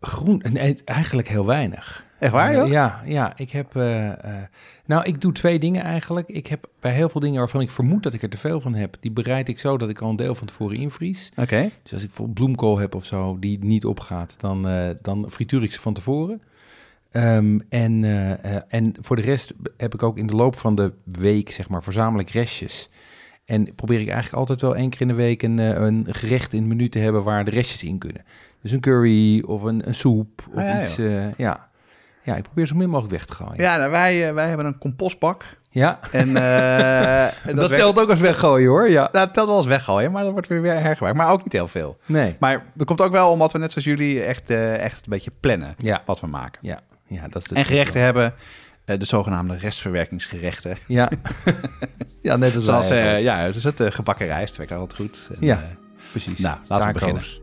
Groen, nee, eigenlijk heel weinig. Echt waar, joh? ja, ja, ik heb... eh, eh, nou, ik doe twee dingen eigenlijk. Ik heb bij heel veel dingen waarvan ik vermoed dat ik er te veel van heb... die bereid ik zo dat ik al een deel van tevoren invries. Oké. Dus als ik bijvoorbeeld bloemkool heb of zo die niet opgaat... dan, eh, dan frituur ik ze van tevoren. Ehm, en, en voor de rest heb ik ook in de loop van de week, zeg maar, verzamel ik restjes. En probeer ik eigenlijk altijd wel één keer in de week een, eh, een gerecht in het menu te hebben waar de restjes in kunnen. Dus een curry of een, een soep of Ah, ja, iets. eh, ja. ja, ik probeer zo min mogelijk weg te gooien. Ja, nou, wij, eh, wij hebben een compostbak. Ja, En, en dat, telt ook als weggooien hoor. Ja. Nou, dat telt wel eens weggooien, maar dat wordt weer weer hergebruikt. Maar ook niet heel veel. Nee. Maar dat komt ook wel omdat we net zoals jullie echt, echt een beetje plannen Ja. wat we maken. Ja, ja, dat is de En gerechten hebben, de zogenaamde restverwerkingsgerechten. Ja. ja, net als Zoals, eh, eigenlijk. ja, dus het eh, gebakken rijst werkt altijd goed. En, Ja. eh, precies. nou, laten we Taco's.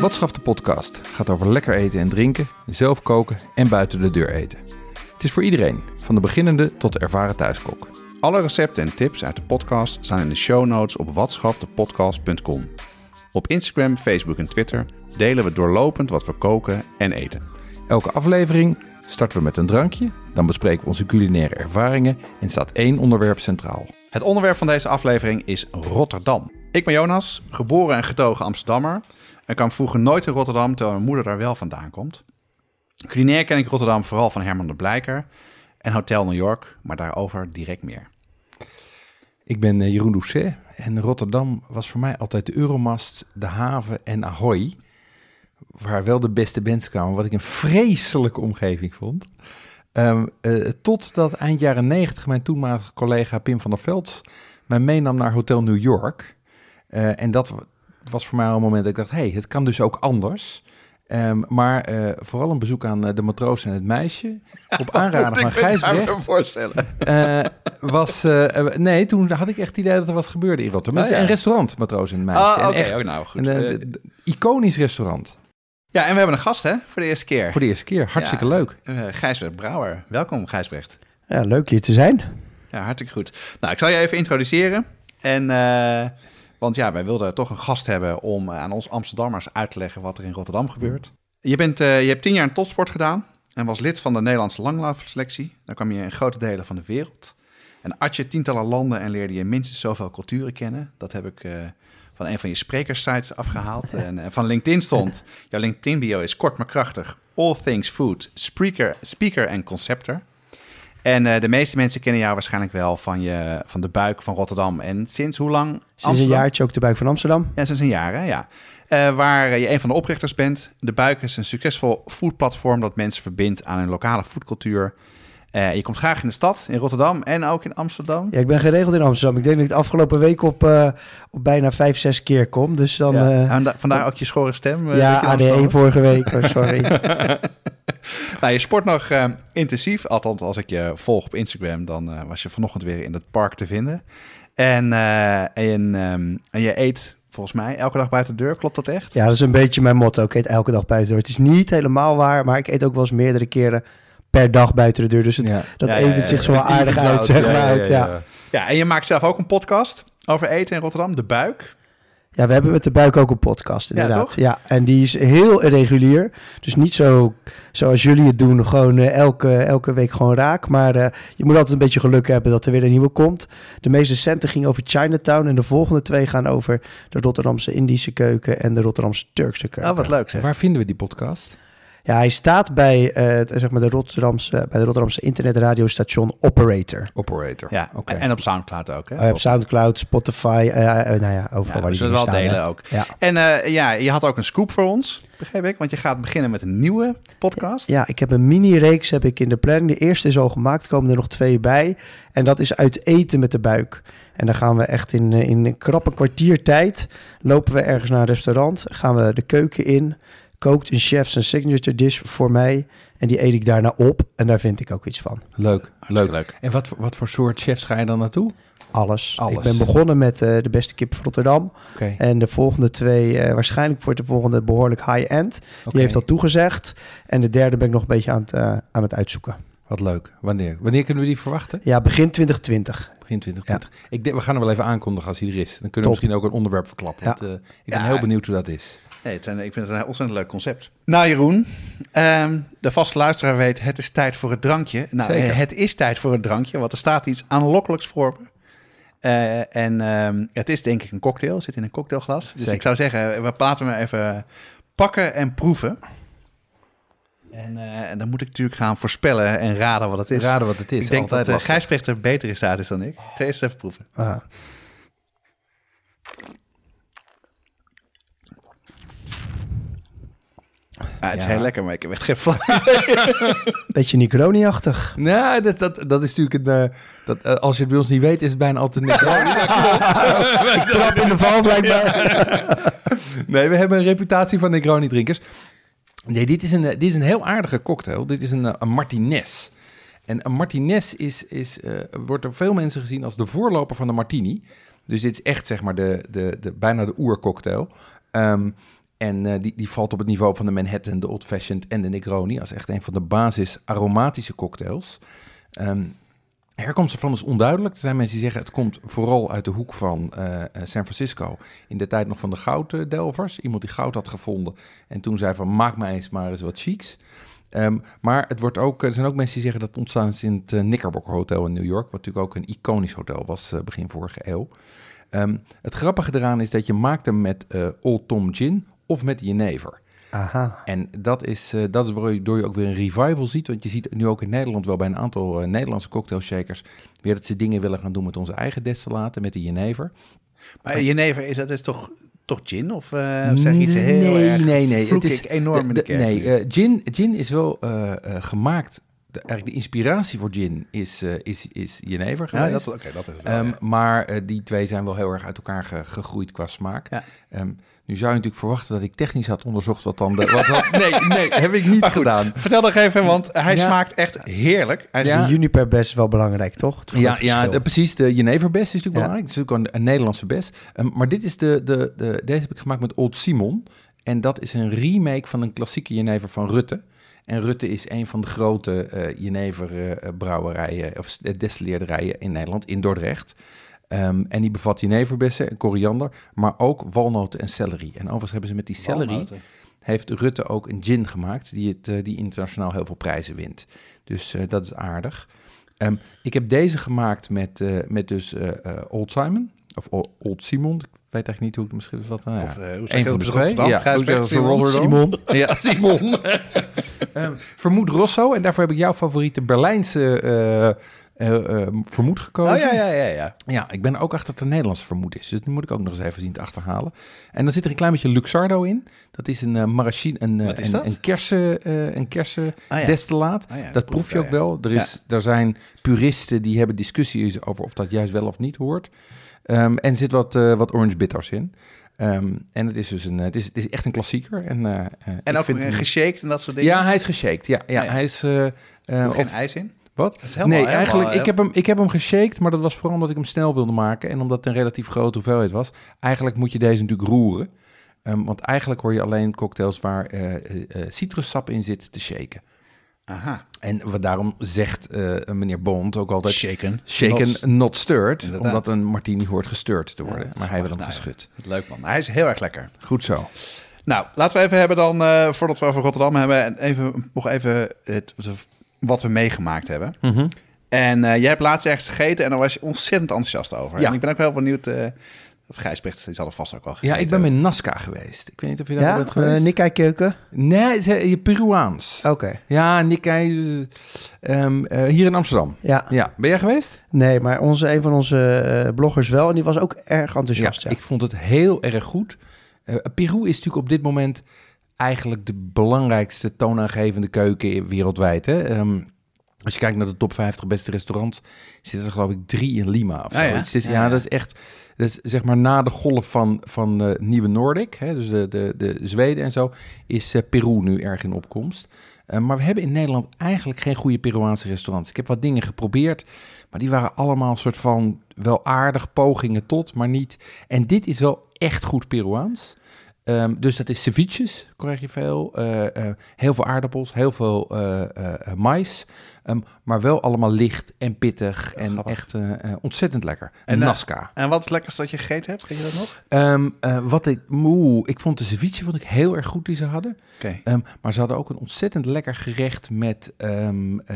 Wat schaft de podcast gaat over lekker eten en drinken, zelf koken en buiten de deur eten. Het is voor iedereen, van de beginnende tot de ervaren thuiskok. Alle recepten en tips uit de podcast staan in de show notes op watschaftepodcast.com. Op Instagram, Facebook en Twitter delen we doorlopend wat we koken en eten. Elke aflevering starten we met een drankje, dan bespreken we onze culinaire ervaringen en staat één onderwerp centraal. Het onderwerp van deze aflevering is Rotterdam. Ik ben Jonas, geboren en getogen Amsterdammer. En kwam vroeger nooit in Rotterdam, terwijl mijn moeder daar wel vandaan komt. Culinair ken ik Rotterdam vooral van Herman de Blijker en Hotel New York, maar daarover direct meer. Ik ben eh, Jeroen Doucet en Rotterdam was voor mij altijd de Euromast, de haven en Ahoy. Waar wel de beste bands kwamen, wat ik een vreselijke omgeving vond. Ehm eh, totdat eind jaren negentig mijn toenmalige collega Pim van der Veld mij meenam naar Hotel New York. Eh, en dat wa- was voor mij een moment dat ik dacht, hey, het kan dus ook anders. Ehm, maar eh, vooral een bezoek aan eh, de matroos en het meisje. Op aanraden van Gijs voorstellen. Eh, was, eh, eh, nee, toen had ik echt het idee dat er was gebeurd in Rotterdam. Het Oh, is een restaurant, Matroos en het Meisje. Ah, echt oh, nou goed. een iconisch restaurant. ja, en we hebben een gast hè, voor de eerste keer. Voor de eerste keer. Hartstikke Ja. leuk. Eh, Gijsbrecht Brouwer. Welkom Gijsbrecht. Ja, leuk hier te zijn. Ja, hartstikke goed. Nou, ik zal je even introduceren. En, eh, want ja, wij wilden toch een gast hebben om eh, aan ons Amsterdammers uit te leggen wat er in Rotterdam gebeurt. Je, bent, eh, je hebt tien jaar in topsport gedaan en was lid van de Nederlandse langlaufselectie. Dan kwam je in grote delen van de wereld. En at je tientallen landen en leerde je minstens zoveel culturen kennen. Dat heb ik eh, van een van je sprekersites afgehaald. En van LinkedIn stond, jouw LinkedIn bio is kort maar krachtig. All things food, speaker, speaker en concepter. En eh, de meeste mensen kennen jou waarschijnlijk wel van, je, van de buik van Rotterdam. En sinds hoe lang? Sinds een jaartje ook de buik van Amsterdam. Ja, sinds een jaar, hè? ja. Eh, waar je een van de oprichters bent. De Buik is een succesvol foodplatform dat mensen verbindt aan hun lokale foodcultuur. Eh, je komt graag in de stad, in Rotterdam en ook in Amsterdam. Ja, ik ben geregeld in Amsterdam. Ik denk dat ik de afgelopen week op, eh, op bijna vijf, zes keer kom. Dus dan... Ja. Da- vandaar ook je schorre stem. eh, ja dat je in AD1 Amsterdam- vorige week. Oh, sorry. Nou, je sport nog eh, intensief. Althans, als ik je volg op Instagram, dan eh, was je vanochtend weer in het park te vinden. En, eh, en, ehm, en je eet volgens mij elke dag buiten de deur. Klopt dat echt? ja, dat is een beetje mijn motto. Ik eet elke dag buiten de deur. Het is niet helemaal waar, maar ik eet ook wel eens meerdere keren per dag buiten de deur. Dus het, Ja. dat Ja, ja, event ja, zich ja. zo wel aardig uit, zeg maar. uit, ja. Ja, en je maakt zelf ook een podcast over eten in Rotterdam, De Buik. Ja, we hebben met de buik ook een podcast, inderdaad. Ja, en die is heel irregulier. Dus niet zo zoals jullie het doen, gewoon eh, elke, elke week gewoon raak. Maar eh, je moet altijd een beetje geluk hebben dat er weer een nieuwe komt. De meest recente ging over Chinatown en de volgende twee gaan over de Rotterdamse Indische keuken en de Rotterdamse Turkse keuken. Oh, wat leuk zeg. Waar vinden we die podcast? Ja, hij staat bij, eh, zeg maar de Rotterdamse, bij de Rotterdamse internetradiostation Operator. Operator. Ja, Oké. en op Soundcloud ook. Hè? Hij op Soundcloud, Spotify, eh, eh, nou ja, overal Ja, waar we die zullen wel staan, delen hè. ook. Ja. En eh, ja, je had ook een scoop voor ons, begreep ik. Want je gaat beginnen met een nieuwe podcast. Ja, ik heb een mini-reeks heb ik in de planning. De eerste is al gemaakt, komen er nog twee bij. En dat is uit eten met de buik. En dan gaan we echt in, eh, in een krappe kwartier tijd... lopen we ergens naar een restaurant, gaan we de keuken in... kookt een chef zijn signature dish voor mij... en die eet ik daarna op en daar vind ik ook iets van. Leuk, leuk. leuk. En wat, voor- wat voor soort chefs ga je dan naartoe? Alles. Alles. Ik ben begonnen met eh, de beste kip van Rotterdam. Oké. En de volgende twee, eh, waarschijnlijk wordt de volgende behoorlijk high-end. Die heeft al toegezegd. En de derde ben ik nog een beetje aan het, eh, aan het uitzoeken. Wat leuk. Wanneer? Wanneer kunnen we die verwachten? Ja, begin 2020. Begin 2020. Ik denk, we gaan hem wel even aankondigen als hij er is. Dan kunnen we misschien ook een onderwerp verklappen. Ja. Want, ik ben Ja. heel benieuwd hoe dat is. Nee, het zijn, ik vind het een ontzettend leuk concept. Nou, Jeroen, ehm, de vaste luisteraar weet, het is tijd voor het drankje. Nou, Zeker. eh, het is tijd voor het drankje, want er staat iets aanlokkelijks voor me. Eh, en ehm, het is denk ik een cocktail, het zit in een cocktailglas. Dus Zeker. ik zou zeggen, we laten hem even pakken en proeven. En, eh, en dan moet ik natuurlijk gaan voorspellen en raden wat het is. Raden wat het is. ik denk altijd dat uh, lastig. Gijs Precht er beter in staat is dan ik. Ga eerst even proeven. Ah. Ah, het is heel lekker, maar ik heb echt geen flauw. Beetje Negroni-achtig. Nou, dat, dat, dat is natuurlijk een... eh, dat, eh, als je het bij ons niet weet, is het bijna altijd niks. Ik trap in de val blijkbaar. Nee, we hebben een reputatie van Negroni-drinkers. Nee, dit is, een, eh, dit is een heel aardige cocktail. Dit is een, eh, een Martinez. En een Martinez is, is, eh, wordt door veel mensen gezien als de voorloper van de Martini. Dus dit is echt zeg maar de, de, de, bijna de oercocktail. Ehm en eh, die, die valt op het niveau van de Manhattan, de Old Fashioned en de Negroni. Als echt een van de basis aromatische cocktails. Ehm herkomst ervan is onduidelijk. Er zijn mensen die zeggen het komt vooral uit de hoek van eh, eh, San Francisco. In de tijd nog van de gouddelvers. Iemand die goud had gevonden. En toen zei van maak mij eens maar eens wat chics. Ehm, maar het wordt ook, er zijn ook mensen die zeggen dat het ontstaan is in het eh, Knickerbocker Hotel in New York. Wat natuurlijk ook een iconisch hotel was begin vorige eeuw. Ehm, het grappige eraan is dat je maakt hem met Old Tom Gin of met Jenever. Aha. En dat is, eh, dat is waardoor je ook weer een revival ziet. Want je ziet nu ook in Nederland wel bij een aantal eh, Nederlandse cocktailshakers... weer dat ze dingen willen gaan doen met onze eigen destillaten, met de Jenever. Maar Jenever, is dat is toch, toch gin? Of, eh, of zeg iets heel nee, erg? nee, nee. Het is- ik enorm in de, Nee, gin, gin is wel gemaakt... De, eigenlijk de inspiratie voor gin is, is, is Jenever ja, geweest. dat, oké, dat is wel, Ehm, ja. Maar die twee zijn wel heel erg uit elkaar ge- gegroeid qua smaak. Ja. Ehm, nu zou je natuurlijk verwachten dat ik technisch had onderzocht wat dan... De, wat dan nee, nee, heb ik niet gedaan. Vertel nog even, want hij Ja. smaakt echt heerlijk. Hij is Ja. De juniper best is wel belangrijk, toch? Ja, ja de- precies. De Jeneverbest is natuurlijk Ja. belangrijk. Het is ook een, een Nederlandse best. Ehm, maar dit is de, de, de, deze heb ik gemaakt met Old Simon. En dat is een remake van een klassieke Jenever van Rutte. En Rutte is een van de grote eh Jenever eh, brouwerijen of eh, destilleerderijen in Nederland, in Dordrecht. Ehm, en die bevat jeneverbessen en koriander, maar ook walnoten en celery. En overigens hebben ze met die celery, Walnoten. heeft Rutte ook een gin gemaakt die, het, eh, die internationaal heel veel prijzen wint. Dus eh, dat is aardig. Ehm, ik heb deze gemaakt met, eh, met dus eh, eh, Old Simon, of O- Old Simon. Ik weet eigenlijk niet hoe ik het misschien wat. Nou, ja. Of, hoe zeg Een je van dat de twee. Rotterdam? Ja, ze Simon? Rotterdam? Ja, Simon. Ehm, vermoed Rosso. En daarvoor heb ik jouw favoriete Berlijnse vermoed gekozen. Oh ja, ja, ja, ja. Ja, ik ben er ook achter dat het een Nederlands vermoed is. Dus dat moet ik ook nog eens even zien te achterhalen. En dan zit er een klein beetje Luxardo in. Dat is een uh, maraschine, een, eh, een, een kersen, eh, een kersen Ah, ja. destillaat. Ah, ja, dat proef je ook wel. Er, is, er zijn puristen die hebben discussies over of dat juist wel of niet hoort. Ehm, en er zit wat, eh, wat orange bitters in. Ehm, en het is dus een, het is, het is echt een klassieker. En, eh, eh, En ook vind eh, hem- en dat soort dingen? Ja, hij is geshaked. Ja, ja, Ah, ja. hij is. eh, eh, Doe geen ijs in? Wat? Helemaal- nee, helemaal- eigenlijk, ik heb, hem, ik heb hem geshaked, maar dat was vooral omdat ik hem snel wilde maken. En omdat het een relatief grote hoeveelheid was. Eigenlijk moet je deze natuurlijk roeren. Ehm, want eigenlijk hoor je alleen cocktails waar eh, eh, eh, citrussap in zit te shaken. Aha. En wat daarom zegt eh, meneer Bond ook altijd... Shaken. Shaken, Not- not, stirred. Inderdaad. Omdat een martini hoort gestuurd te worden. maar hij wil hem Nou geschud. Leuk man. Hij is heel erg lekker. Goed zo. Nou, laten we even hebben dan, voordat we over Rotterdam hebben, en even, nog even het, wat we meegemaakt hebben. En eh, jij hebt laatst ergens gegeten en daar was je ontzettend enthousiast over. Ja. En ik ben ook wel benieuwd, eh, Of Gijsbrecht, die zal er vast ook wel Ja, ik ben bij Nazca geweest. Ik weet niet of je daar Ja, bent geweest. uh, Nikkei keuken? Nee, je Peruaans. Oké, Ja, Nikkei. eh, ehm, eh, hier in Amsterdam. ja. Ja, ben jij geweest? Nee, maar onze, een van onze eh, bloggers wel. En die was ook erg enthousiast. Ja, ik vond het heel erg goed. Eh, Peru is natuurlijk op dit moment eigenlijk de belangrijkste toonaangevende keuken wereldwijd. Hè? Ehm, als je kijkt naar de top 50 beste restaurants, zitten er geloof ik drie in Lima of Ah, ja? Dus ja, Ja, dat is echt, dat is zeg maar na de golf van, van eh, Nieuwe Noordic, hè, dus de, de, de Zweden en zo, is eh, Peru nu erg in opkomst. Eh, maar we hebben in Nederland eigenlijk geen goede Peruaanse restaurants. Ik heb wat dingen geprobeerd, maar die waren allemaal een soort van wel aardig pogingen tot, maar niet. En dit is wel echt goed Peruaans. Ehm, dus dat is ceviches, krijg je veel. eh, eh, heel veel aardappels, heel veel eh, mais. Ehm, maar wel allemaal licht en pittig en Grappig. echt eh, eh, ontzettend lekker. En, En eh, Nazca. En wat is het lekkerste dat je gegeten hebt? Weet je dat nog? Ehm, eh, wat ik, moe, ik vond de ceviche vond ik heel erg goed die ze hadden. Oké. Ehm, maar ze hadden ook een ontzettend lekker gerecht met,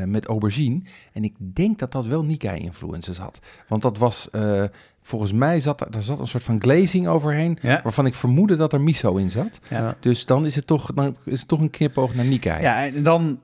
met aubergine. En ik denk dat dat wel Nikkei-influences had. Want dat was, volgens mij zat er, daar zat een soort van glazing overheen. Ja. Waarvan ik vermoedde dat er miso in zat. Ja. Dus dan is het toch, dan is het toch een knipoog naar Nikkei. Ja, en dan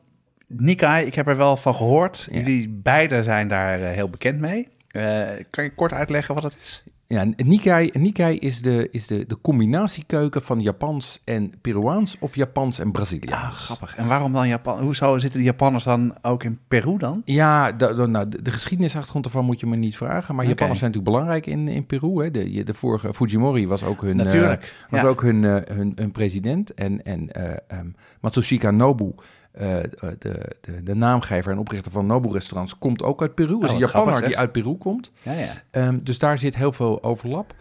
Nikkei, ik heb er wel van gehoord. Jullie beiden zijn daar eh, heel bekend mee. Eh, kan je kort uitleggen wat het is? Ja, Nikkei, Nikkei is, de, is de, de combinatiekeuken van Japans en Peruaans of Japans en Braziliaans. Ja, grappig. En waarom dan Japan? Hoezo zitten de Japanners dan ook in Peru dan? Ja, de, de- nou, de, de geschiedenisachtergrond ervan moet je me niet vragen. Maar Oké. Japanners zijn natuurlijk belangrijk in, in Peru. Hè. De, de vorige Fujimori was ook hun, eh, was Ja. ook hun, hun, hun president. En, en ehm, Matsushika Nobu, eh, de, de, de naamgever en oprichter van Nobu Restaurants, komt ook uit Peru. Dat is een grappig, die uit Peru komt. Ja, ja. Ehm, dus daar zit heel veel overlap.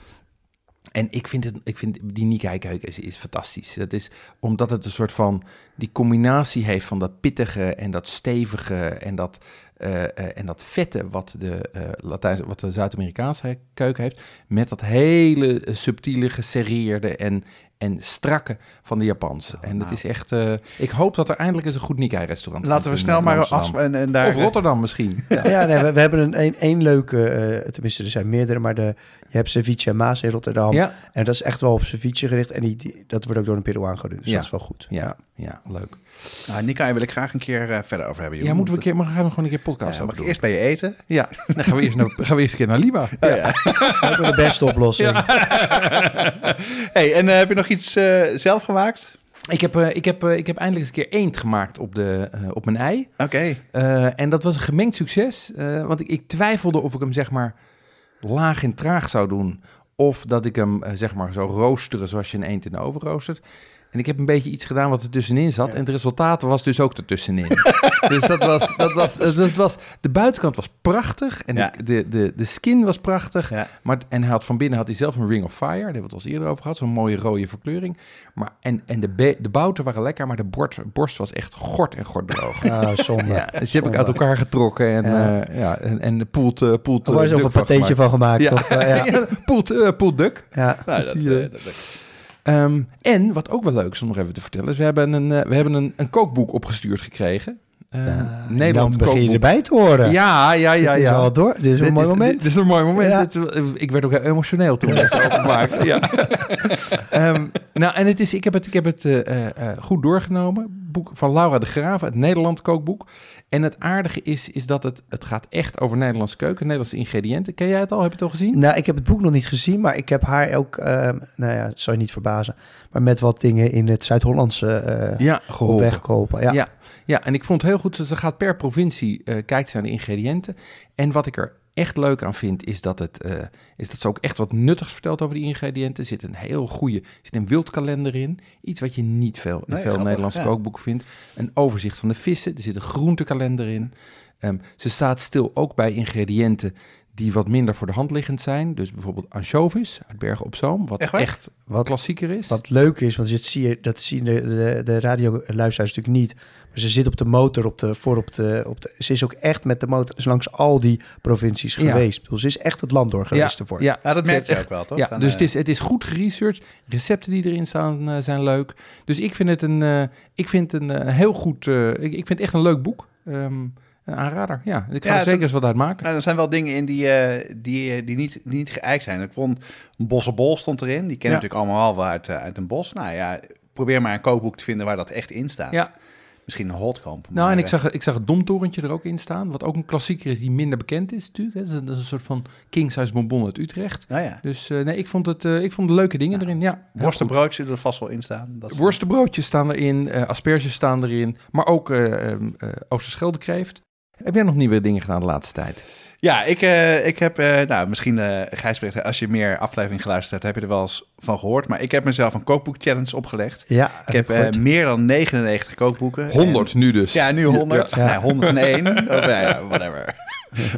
En ik vind, het, ik vind die Nikkei-keuken is, is fantastisch. Dat is omdat het een soort van die combinatie heeft van dat pittige en dat stevige en dat, eh, eh, en dat vette wat de, eh Latijnse, wat de Zuid-Amerikaanse keuken heeft, met dat hele eh, subtiele, geserreerde en, en strakke van de Japanse. en het nou. is echt. eh, ik hoop dat er eindelijk eens een goed Nikkei-restaurant Laten we snel eh, maar afspreken. En, en daar, Of Rotterdam misschien. Ja, nee, we, we hebben een, een, één leuke, eh, tenminste er zijn meerdere, maar de, je hebt ceviche en Maas in Rotterdam. Ja, En dat is echt wel op ceviche gericht en die, die- dat wordt ook door een Peruaan gedaan, dus Ja. dat is wel goed. ja, ja, leuk. Nou, Nikkei wil ik graag een keer eh, verder over hebben. Ja, moeten we, een keer, maar gaan we gewoon een keer podcast Ja, over mag ik doen? eerst bij je eten? Ja, dan gaan we eerst, naar, gaan we eerst een keer naar Lima. Oh, ja. Dat is wel de beste oplossing. hey, en eh, heb je nog iets eh, zelf gemaakt? Ik, heb, eh, ik, heb, ik heb eindelijk eens een keer eend gemaakt op, de, eh, op mijn ei. Oké. Eh, en dat was een gemengd succes. eh, want ik, ik twijfelde of ik hem zeg maar laag en traag zou doen. Of dat ik hem eh, zeg maar zo roosteren zoals je een eend in de oven roostert. En ik heb een beetje iets gedaan wat er tussenin zat. En het resultaat was dus ook ertussenin. dus dat was, dat was, dat was, was... De buitenkant was prachtig. En Ja. de, de, de, de skin was prachtig. Ja. Maar, en hij had van binnen had hij zelf een Ring of Fire. Daar hebben we het al eerder over gehad. Zo'n mooie rode verkleuring. Maar, en en de, be- de bouten waren lekker, maar de bord, borst was echt gort en gort droog. Ah, zonde. Ja, dus die heb ik uit elkaar getrokken en, Ja. ja. en, en de poelt, uh, poelt Er was eh, ook een duck van gemaakt. Of, eh, ja. poelt, poelt duck. ja. Nou, Dus dat, eh, dat- Ehm, en wat ook wel leuk is om nog even te vertellen, is we hebben een, eh, we hebben een, een kookboek opgestuurd gekregen. Uh, Ja, Nederlands dan begin je kookboek. erbij te horen. Ja, ja, ja. Dit is ja. wel door. Dit is een mooi is- moment. Dit, is een mooi moment. Ja. Dit- ik werd ook heel emotioneel toen ik het openmaakte. Ja. Ehm, nou, en het is, ik heb het, ik heb het eh, eh, goed doorgenomen. Boek van Laura de Graaf, het Nederland kookboek. En het aardige is, is dat het, het gaat echt over Nederlandse keuken, Nederlandse ingrediënten. Ken jij het al? Heb je het al gezien? Nou, ik heb het boek nog niet gezien, maar ik heb haar ook, ehm, nou ja, zou je niet verbazen, maar met wat dingen in het Zuid-Hollandse eh Ja, op geholpen. weg geholpen. Ja. Ja. Ja, en ik vond het heel goed. Ze gaat per provincie eh kijkt ze naar de ingrediënten. En wat ik er echt leuk aan vind, is dat, het, eh, is dat ze ook echt wat nuttigs vertelt over die ingrediënten. Er zit een heel goede, er zit een wildkalender in. Iets wat je niet veel, in Nee, veel grappig, Nederlandse ja. kookboeken vindt. Een overzicht van de vissen. Er zit een groentekalender in. Ehm, ze staat stil ook bij ingrediënten die wat minder voor de hand liggend zijn. Dus bijvoorbeeld anchovies uit Bergen op Zoom, wat Echt? Wat, klassieker is. wat leuk is, want dit zie je, dat zien de, de, de radioluisteraars natuurlijk niet, maar ze zit op de motor, op de, voor op de, op de, ze is ook echt met de motor is langs al die provincies Ja. geweest. Bedoel, ze is echt het land door geweest ervoor. Ja, Ja, dat merk je ook wel, toch? Ja, Dan, dus eh, het is, het is goed geresearched. Recepten die erin staan eh, zijn leuk. Dus ik vind het een, eh, ik vind een eh, heel goed, eh, ik, ik vind het echt een leuk boek. Ehm, een aanrader. Ja, ik ga Ja, er zeker eens wat uit maken. Nou, er zijn wel dingen in die, eh, die, eh, die, niet, die niet geëikt zijn. Ik vond een bossenbol stond erin. Die kennen Ja. natuurlijk allemaal wel uit, eh, uit een bos. Nou ja, probeer maar een kookboek te vinden waar dat echt in staat. Ja. Misschien een hotkamp. Nou, en maar, ik zag, ik zag het Domtorentje er ook in staan. Wat ook een klassieker is die minder bekend is natuurlijk. hè. Dat is een, dat is een soort van king size bonbon uit Utrecht. Nou ja, Dus eh, nee, ik vond, het, eh, ik vond de leuke dingen erin. Ja, heel worstenbroodje zullen er vast wel in staan. Dat. Worstenbroodjes staan erin, eh, asperges staan erin. Maar ook eh, Oosterscheldekreeft. Heb jij nog nieuwe dingen gedaan de laatste tijd? Ja, ik, eh, ik heb, eh, nou misschien uh, Gijs Brecht, als je meer aflevering geluisterd hebt, heb je er wel eens van gehoord. Maar ik heb mezelf een kookboek challenge opgelegd. Ja, Ik heb eh, meer dan 99 kookboeken. En- 100 nu dus. Ja, nu 100. Ja. Nee, 101. of ja, whatever.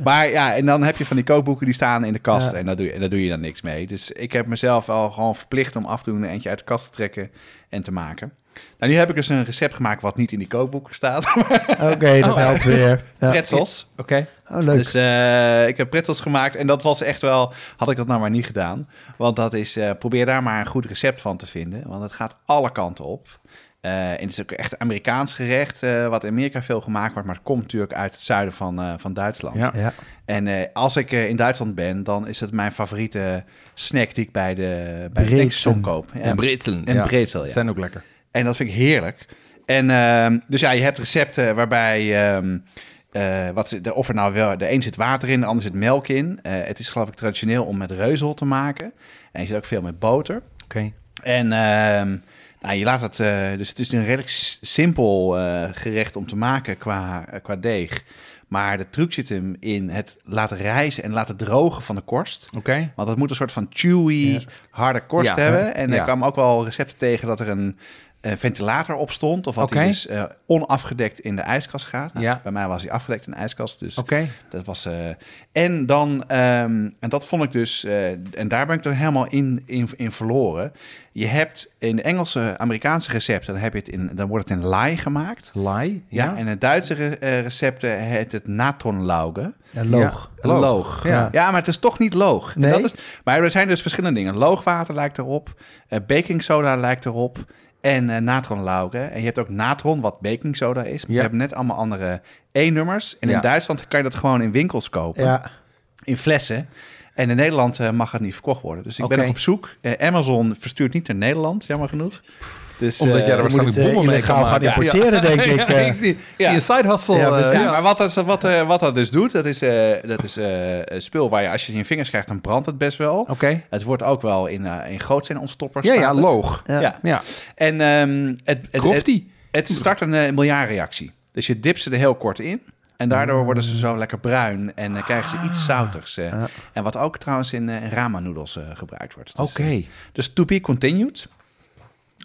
Maar ja, en dan heb je van die kookboeken die staan in de kast Ja. en, daar doe je, en daar doe je dan niks mee. Dus ik heb mezelf al gewoon verplicht om af en toe een eentje uit de kast te trekken en te maken. Nou, nu heb ik dus een recept gemaakt wat niet in die kookboeken staat. Oké, dat Oh, helpt weer. Ja. Pretzels. Oké. Oh, leuk. Dus eh, ik heb pretzels gemaakt en dat was echt wel, had ik dat nou maar niet gedaan. Want dat is, eh, probeer daar maar een goed recept van te vinden, want het gaat alle kanten op. Eh, en het is ook echt Amerikaans gerecht, eh, wat in Amerika veel gemaakt wordt, maar het komt natuurlijk uit het zuiden van, eh, van Duitsland. Ja. ja. En eh, als ik in Duitsland ben, dan is het mijn favoriete snack die ik bij de, bij de koop. Ja, En Britselen. en brezel, ja. Zijn ook lekker. En dat vind ik heerlijk. En ehm, dus ja, je hebt recepten waarbij. Eh, wat, de, of er nou wel. De een zit water in, de ander zit melk in. Eh, het is geloof ik traditioneel om met reuzel te maken. En je zit ook veel met boter. Oké. En ehm, nou, je laat het. eh, dus het is een redelijk simpel gerecht om te maken qua, qua deeg. Maar de truc zit hem in het laten rijzen en laten drogen van de korst. Oké. Want het moet een soort van chewy, Ja. harde korst Ja. hebben. En Ja. ik kwam ook wel recepten tegen dat er een ventilator op stond. Of dat Oké. hij dus eh, onafgedekt in de ijskast gaat. Nou, Ja. Bij mij was hij afgedekt in de ijskast. Dus Oké. dat was... eh, en dan... ehm, en dat vond ik dus... eh, en daar ben ik er helemaal in, in, in verloren. Je hebt in de Engelse, Amerikaanse recepten... Dan, heb je het in, dan wordt het in lye gemaakt. Lai. Ja. Ja. En in Duitse re- eh, recepten heet het natronlauge. Ja, loog. Loog. Ja. Ja. maar het is toch niet loog. En Nee? Dat is, maar er zijn dus verschillende dingen. Loogwater lijkt erop, eh baking soda lijkt erop en eh natronlauge. En je hebt ook natron, wat baking soda is. Maar. Je hebt net allemaal andere E-nummers. En in Duitsland kan je dat gewoon in winkels kopen, Ja, in flessen. En in Nederland eh, mag het niet verkocht worden. Dus ik ben op zoek. Eh, Amazon verstuurt niet naar Nederland, jammer genoeg. Dus, Omdat eh, jij er je moet waarschijnlijk het eh, bommen mee kan illegaal gaan maken. importeren, denk ik. Ja, eh. ik zie, Ja. zie een side hustle. Ja, eh. Ja, maar wat dat, wat, eh, wat dat dus doet, dat is, eh, dat is eh, een spul waar je als je in je vingers krijgt, dan brandt het best wel. Oké. Het wordt ook wel in, eh in grootsteen-ontstoppers. Ja, staat ja, het. loog. Ja. Ja. Ja. En ehm, het, het, het, het start een uh, miljarreactie. Dus je dipt ze er heel kort in. En daardoor worden ze zo lekker bruin en dan krijgen ze iets zoutigs. eh. Ja. En wat ook trouwens in, eh, in ramen-noedels eh, gebruikt wordt. Dus, Oké. eh, dus to be continued.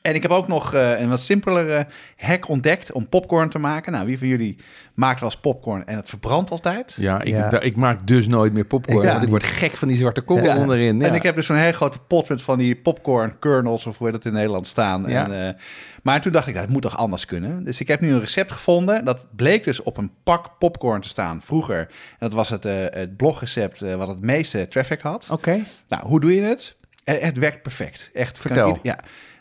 En ik heb ook nog eh, een wat simpelere hack ontdekt om popcorn te maken. Nou, wie van jullie maakt wel eens popcorn en het verbrandt altijd? Ja, ik, Ja. ik maak dus nooit meer popcorn. Ja. want ik word gek van die zwarte korrel Ja. onderin. Ja. En ik heb dus zo'n hele grote pot met van die popcorn kernels, of hoe heet dat in Nederland staan. Ja. En, eh, maar toen dacht ik, dat het moet toch anders kunnen? Dus ik heb nu een recept gevonden. Dat bleek dus op een pak popcorn te staan vroeger. En dat was het, eh, het blogrecept eh, wat het meeste traffic had. Oké. Nou, hoe doe je het? Het werkt perfect. Echt. Vertel. ik- Ja.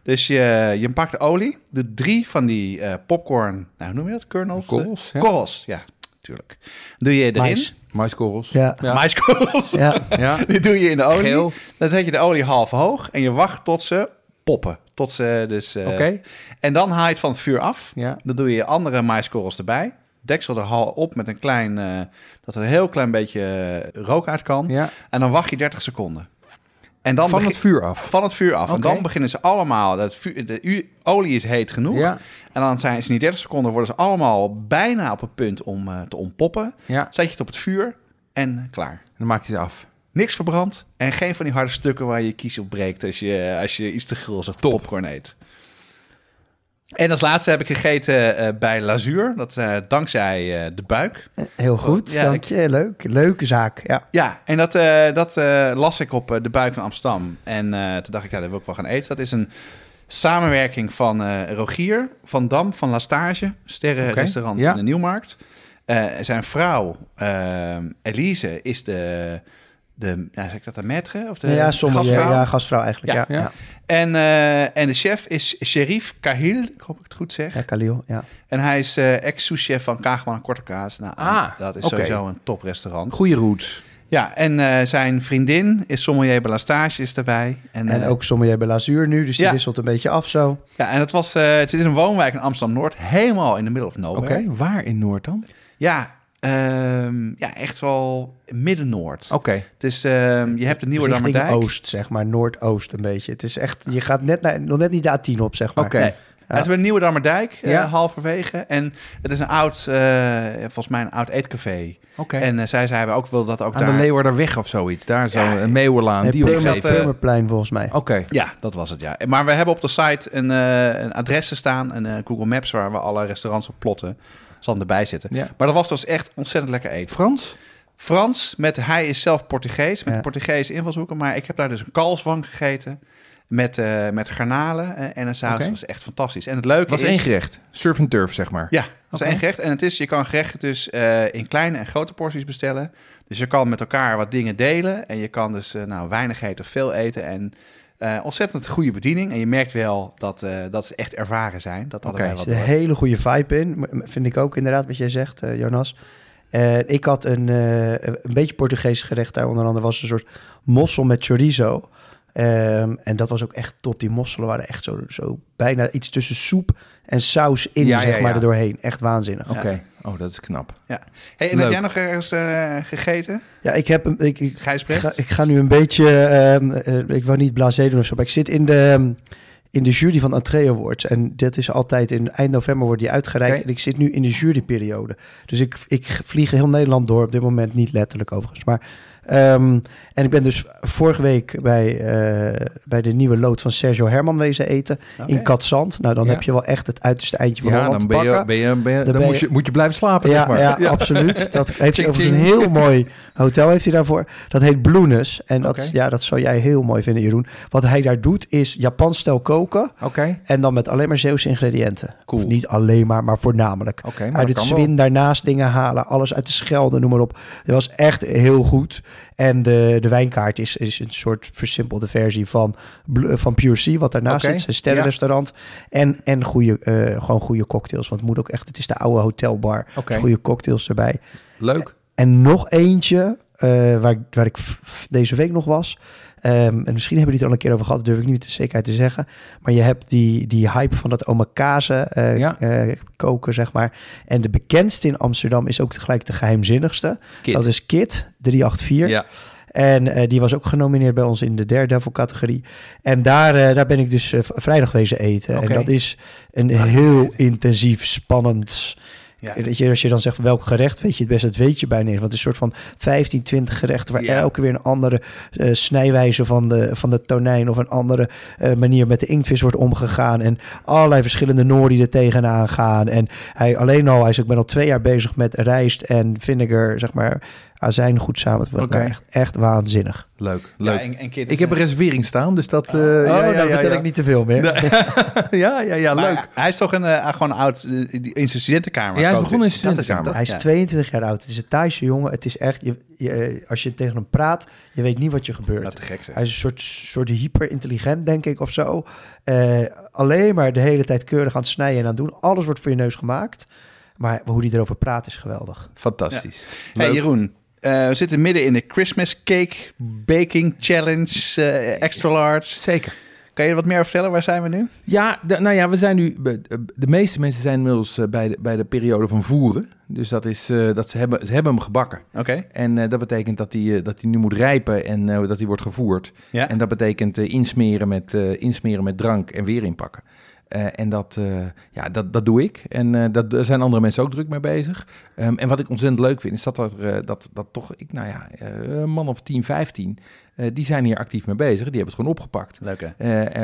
Dus je, je pakt de olie, de drie van die eh, popcorn, nou, hoe noem je dat? Kernels? Korrels, ja. Korrels, ja, natuurlijk. Doe je erin. Mais. Maiskorrels. Ja. Ja. Maiskorrels. Ja, Ja. Die doe je in de olie. Geel. Dan zet je de olie half hoog en je wacht tot ze poppen. Tot ze dus... eh, Oké. En dan haal je het van het vuur af. Ja. Dan doe je andere maiskorrels erbij. Deksel er hal op met een klein... eh, dat er een heel klein beetje eh, rook uit kan. Ja. En dan wacht je 30 seconden. En dan Van het vuur af. van het vuur af. En dan beginnen ze allemaal... Dat vuur, de olie is heet genoeg. Ja. En dan zijn ze in die 30 seconden... worden ze allemaal bijna op het punt om eh, te ontpoppen. Ja. Zet je het op het vuur en klaar. Dan maak je ze af. Niks verbrand en geen van die harde stukken waar je kies op breekt als je, als je iets te Top. popcorn eet. En als laatste heb ik gegeten eh, bij Lazuur. Dat eh, dankzij eh, de buik. heel goed. Ja, dank je. Leuk. Leuke zaak. Ja. Ja, en dat, eh, dat eh, las ik op eh, de buik van Amsterdam. En eh, toen dacht ik, ja, dat wil ik wel gaan eten. Dat is een samenwerking van eh, Rogier van Dam van La Stage, sterrenrestaurant ja. in de Nieuwmarkt. Eh, zijn vrouw, Elise, is de de, ja, zeg ik dat, de maître? Of de ja, sommige, gastvrouw? ja, gastvrouw eigenlijk. Ja. Ja. En, eh, en de chef is Sherif Kahil, ik hoop ik het goed zeg. ja Khalil, ja. En hij is eh, ex-souschef van Kaagman en Korte Kaas. Nou, Ah, dat is oké. sowieso een toprestaurant. Goeie roots. Ja, en eh, zijn vriendin is sommelier Belastage is erbij. En, En ook sommelier bij Lazuur nu, dus die wisselt een beetje af zo. Ja, en het, was, eh, het is een woonwijk in Amsterdam-Noord, helemaal in de middle of Oké, nowhere. waar in Noord dan? Ja, ehm, ja, echt wel midden-Noord. Oké, Het is, ehm, je hebt de Nieuwe Richting Dammerdijk. oost, zeg maar, noordoost een beetje. Het is echt, je gaat net naar, nog net niet de A10 op, zeg maar. Oké. Nee. Het is bij de Nieuwe Dammerdijk, eh, Ja. halverwege. En het is een oud, eh, volgens mij een oud eetcafé. oké. En eh, zij zei, we ook wil dat ook Aan daar... de Leeuwarderweg of zoiets. Daar zo Ja, een Meeuwerlaan, Het die Purmerplein volgens mij. Oké, Ja, dat was het, ja. Maar we hebben op de site een, eh een adres staan, een eh, Google Maps, waar we alle restaurants op plotten. Zal er erbij zitten. ja. Maar dat was dus echt ontzettend lekker eten. Frans? Frans, met, hij is zelf Portugees, met Ja. Portugese invalshoeken. Maar ik heb daar dus een kalfswang gegeten met, eh, met garnalen eh, en een saus. Dat was echt fantastisch. En het leuke Was is... één gerecht. Surf and turf, zeg maar. Ja, dat Oké. één gerecht. En het is, je kan gerechten dus eh, in kleine en grote porties bestellen. Dus je kan met elkaar wat dingen delen. En je kan dus nou, weinig eten of veel eten. En eh, ontzettend goede bediening. En je merkt wel dat, eh, dat ze echt ervaren zijn. Dat Oké, wij Er wat zit een hele goede vibe in, vind ik ook inderdaad wat jij zegt, eh, Jonas. Ik had een, een beetje Portugees gerecht daar, onder andere was een soort mossel met chorizo. Ehm, en dat was ook echt top. Die mosselen waren echt zo, zo bijna iets tussen soep en saus in, Ja, zeg ja, maar, ja. er doorheen. Echt waanzinnig. Oké, oh, dat is knap. Hey, en Leuk. heb jij nog ergens eh, gegeten? Ja, ik heb een, ik, ik, Gijsbrecht? ga, ik ga nu een beetje, ehm, eh, ik wou niet blasé doen of zo, maar ik zit in de, ehm, in de jury van Entree Awards. En dit is altijd in eind november wordt die uitgereikt. En ik zit nu in de juryperiode. Dus ik, ik vlieg heel Nederland door, op dit moment niet letterlijk overigens. Maar, ehm, en ik ben dus vorige week bij, eh, bij de nieuwe lood van Sergio Herman wezen eten in Katzand. Nou, dan Ja. heb je wel echt het uiterste eindje van Ja, Holland dan te ben je, pakken. ben je, ben je, dan ben moet, je- moet je blijven slapen, Ja, zeg maar. ja, absoluut. Dat heeft hij overigens een heel mooi hotel heeft hij daarvoor. Dat heet Bloenus. En dat, ja, dat zou jij heel mooi vinden, Jeroen. Wat hij daar doet is Japans stijl koken. Oké, En dan met alleen maar Zeeuwse ingrediënten. Cool. Of niet alleen maar, maar voornamelijk. maar uit het wel. Zwin daarnaast dingen halen. Alles uit de Schelde, noem maar op. Dat was echt heel goed. En de, de wijnkaart is, is een soort versimpelde versie van, Bl- van Pure Sea. Wat daarnaast zit. Een sterrenrestaurant. En, en goede, eh, gewoon goede cocktails. Want het moet ook echt... Het is de oude hotelbar. Dus goede cocktails erbij. leuk. En nog eentje, eh, waar, ik- waar ik deze week nog was. Ehm, en misschien hebben we het al een keer over gehad, durf ik niet met de zekerheid te zeggen. Maar je hebt die, die hype van dat omakase eh Ja. eh, koken, zeg maar. En de bekendste in Amsterdam is ook tegelijk de geheimzinnigste. Dat is Kit 384. Ja, En eh, die was ook genomineerd bij ons in de Daredevil categorie. En daar, daar ben ik dus v- vrijdag wezen eten. En dat is een heel intensief, spannend... Ja. Dat je, als je dan zegt welk gerecht, weet je het best, dat weet je bijna niet. Want het is een soort van 15, 20 gerechten waar Ja. elke weer een andere eh, snijwijze van de, van de tonijn of een andere eh, manier met de inktvis wordt omgegaan. En allerlei verschillende nori er tegenaan gaan. En hij alleen al, hij is, ik ben al twee jaar bezig met rijst en vinegar, zeg maar, azijn goed samen te brengen. Oké. Echt, echt waanzinnig. leuk. leuk. Ja, en, en ik heb een reservering staan, dus dat... eh, Oh, ja, oh, ja, nou ja, vertel ja. ik niet te veel meer. ja, ja, ja, Maar leuk. Hij is toch een, eh, gewoon oud eh, die- in zijn studentenkamer. Ja, hij is begonnen in zijn studentenkamer. Hij is Ja. 22 jaar oud. Het is een Thaise jongen. Het is echt, je, je, eh, als je tegen hem praat, je weet niet wat je gebeurt. Dat te gek. Hij is een soort, soort hyper-intelligent, denk ik, of zo. Eh, alleen maar de hele tijd keurig aan het snijden en aan het doen. Alles wordt voor je neus gemaakt. Maar hoe hij erover praat is geweldig. Fantastisch. Hey Leuk. Jeroen, eh, we zitten midden in de Christmas Cake Baking Challenge eh, Extra Large. Zeker. Kan je er wat meer over vertellen? Waar zijn we nu? Ja, de- nou ja, we zijn nu. De meeste mensen zijn inmiddels eh, bij de, bij de periode van voeren. Dus dat is dat ze hebben, ze hebben hem gebakken. Oké. En dat betekent dat hij dat die nu moet rijpen en dat hij wordt gevoerd. Ja. En dat betekent insmeren, met, insmeren met drank en weer inpakken. Eh, en dat, eh, ja, dat, dat doe ik. En eh, dat, daar zijn andere mensen ook druk mee bezig. Ehm, en wat ik ontzettend leuk vind, is dat er, dat, dat toch, ik, nou ja, een man of 10, 15, eh, die zijn hier actief mee bezig. Die hebben het gewoon opgepakt. Leuk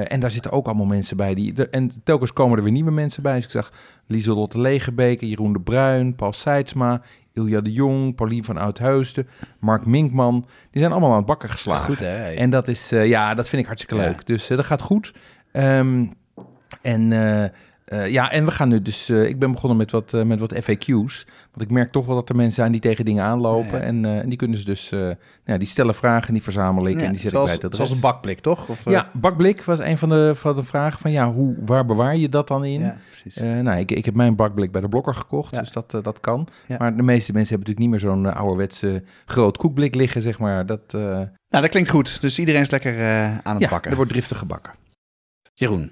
en daar zitten ook allemaal mensen bij. Die, de- en telkens komen er weer nieuwe mensen bij. Dus ik zag Lieselotte Legerbeke, Jeroen de Bruin, Paul Seidsma, Ilja de Jong, Paulien van Oudheusden, Mark Minkman. Die zijn allemaal aan het bakken geslagen. Goed hè? En dat is, ja, dat vind ik hartstikke Ja. leuk. Dus dat gaat goed. Ehm, en eh, Eh, ja, en we gaan nu dus. eh, ik ben begonnen met wat, met wat FAQ's. Want ik merk toch wel dat er mensen zijn die tegen dingen aanlopen. Ja, ja. En, en die kunnen ze dus. nou ja, die stellen vragen, die verzamel ik Ja, en die zet zoals, ik bij het zoals een bakblik, toch? Of, Ja, bakblik was een van de, van de vragen van ja, hoe, waar bewaar je dat dan in? ja, precies. Nou, ik, ik heb mijn bakblik bij de blokker gekocht, dus dat, dat kan. Maar de meeste mensen hebben natuurlijk niet meer zo'n ouderwetse groot koekblik liggen, zeg maar. Dat, Nou, dat klinkt goed. Dus iedereen is lekker aan het ja, bakken. er wordt driftig gebakken. Jeroen,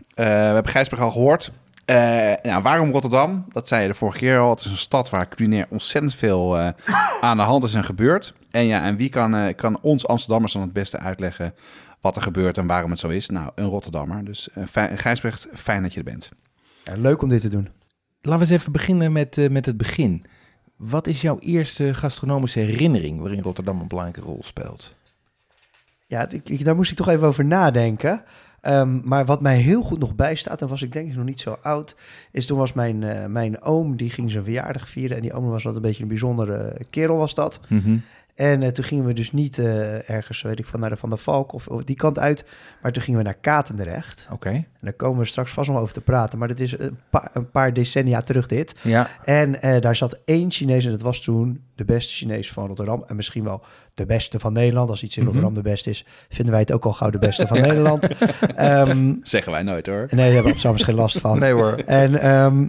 Eh, we hebben Gijsberg al gehoord. Eh, nou, waarom Rotterdam? Dat zei je de vorige keer al. Het is een stad waar culinair ontzettend veel eh, aan de hand is en gebeurt. En ja, en wie kan, eh, kan ons Amsterdammers dan het beste uitleggen wat er gebeurt en waarom het zo is? Nou, een Rotterdammer. Dus uh, fijn, Gijsbrecht, fijn dat je er bent. Ja, leuk om dit te doen. Laten we eens even beginnen met, eh, met het begin. Wat is jouw eerste gastronomische herinnering waarin Rotterdam een belangrijke rol speelt? Ja, ik, ik- daar moest ik toch even over nadenken. Ehm, maar wat mij heel goed nog bijstaat, en was ik denk ik nog niet zo oud, is toen was mijn, eh, mijn oom, die ging zijn verjaardag vieren. En die oom was wat een beetje een bijzondere kerel was dat. En eh, toen gingen we dus niet eh, ergens, weet ik van, naar de Van der Valk of, of die kant uit. Maar toen gingen we naar Katendrecht. Oké. En daar komen we straks vast nog over te praten. Maar dat is een, pa- een paar decennia terug dit. Ja. En eh, daar zat één Chinees en dat was toen de beste Chinees van Rotterdam. En misschien wel de beste van Nederland. Als iets in Mhm. Rotterdam de beste is, vinden wij het ook al gauw de beste van Nederland. Ehm, Zeggen wij nooit hoor. nee, daar hebben we op geen last van. Nee hoor. En, ehm,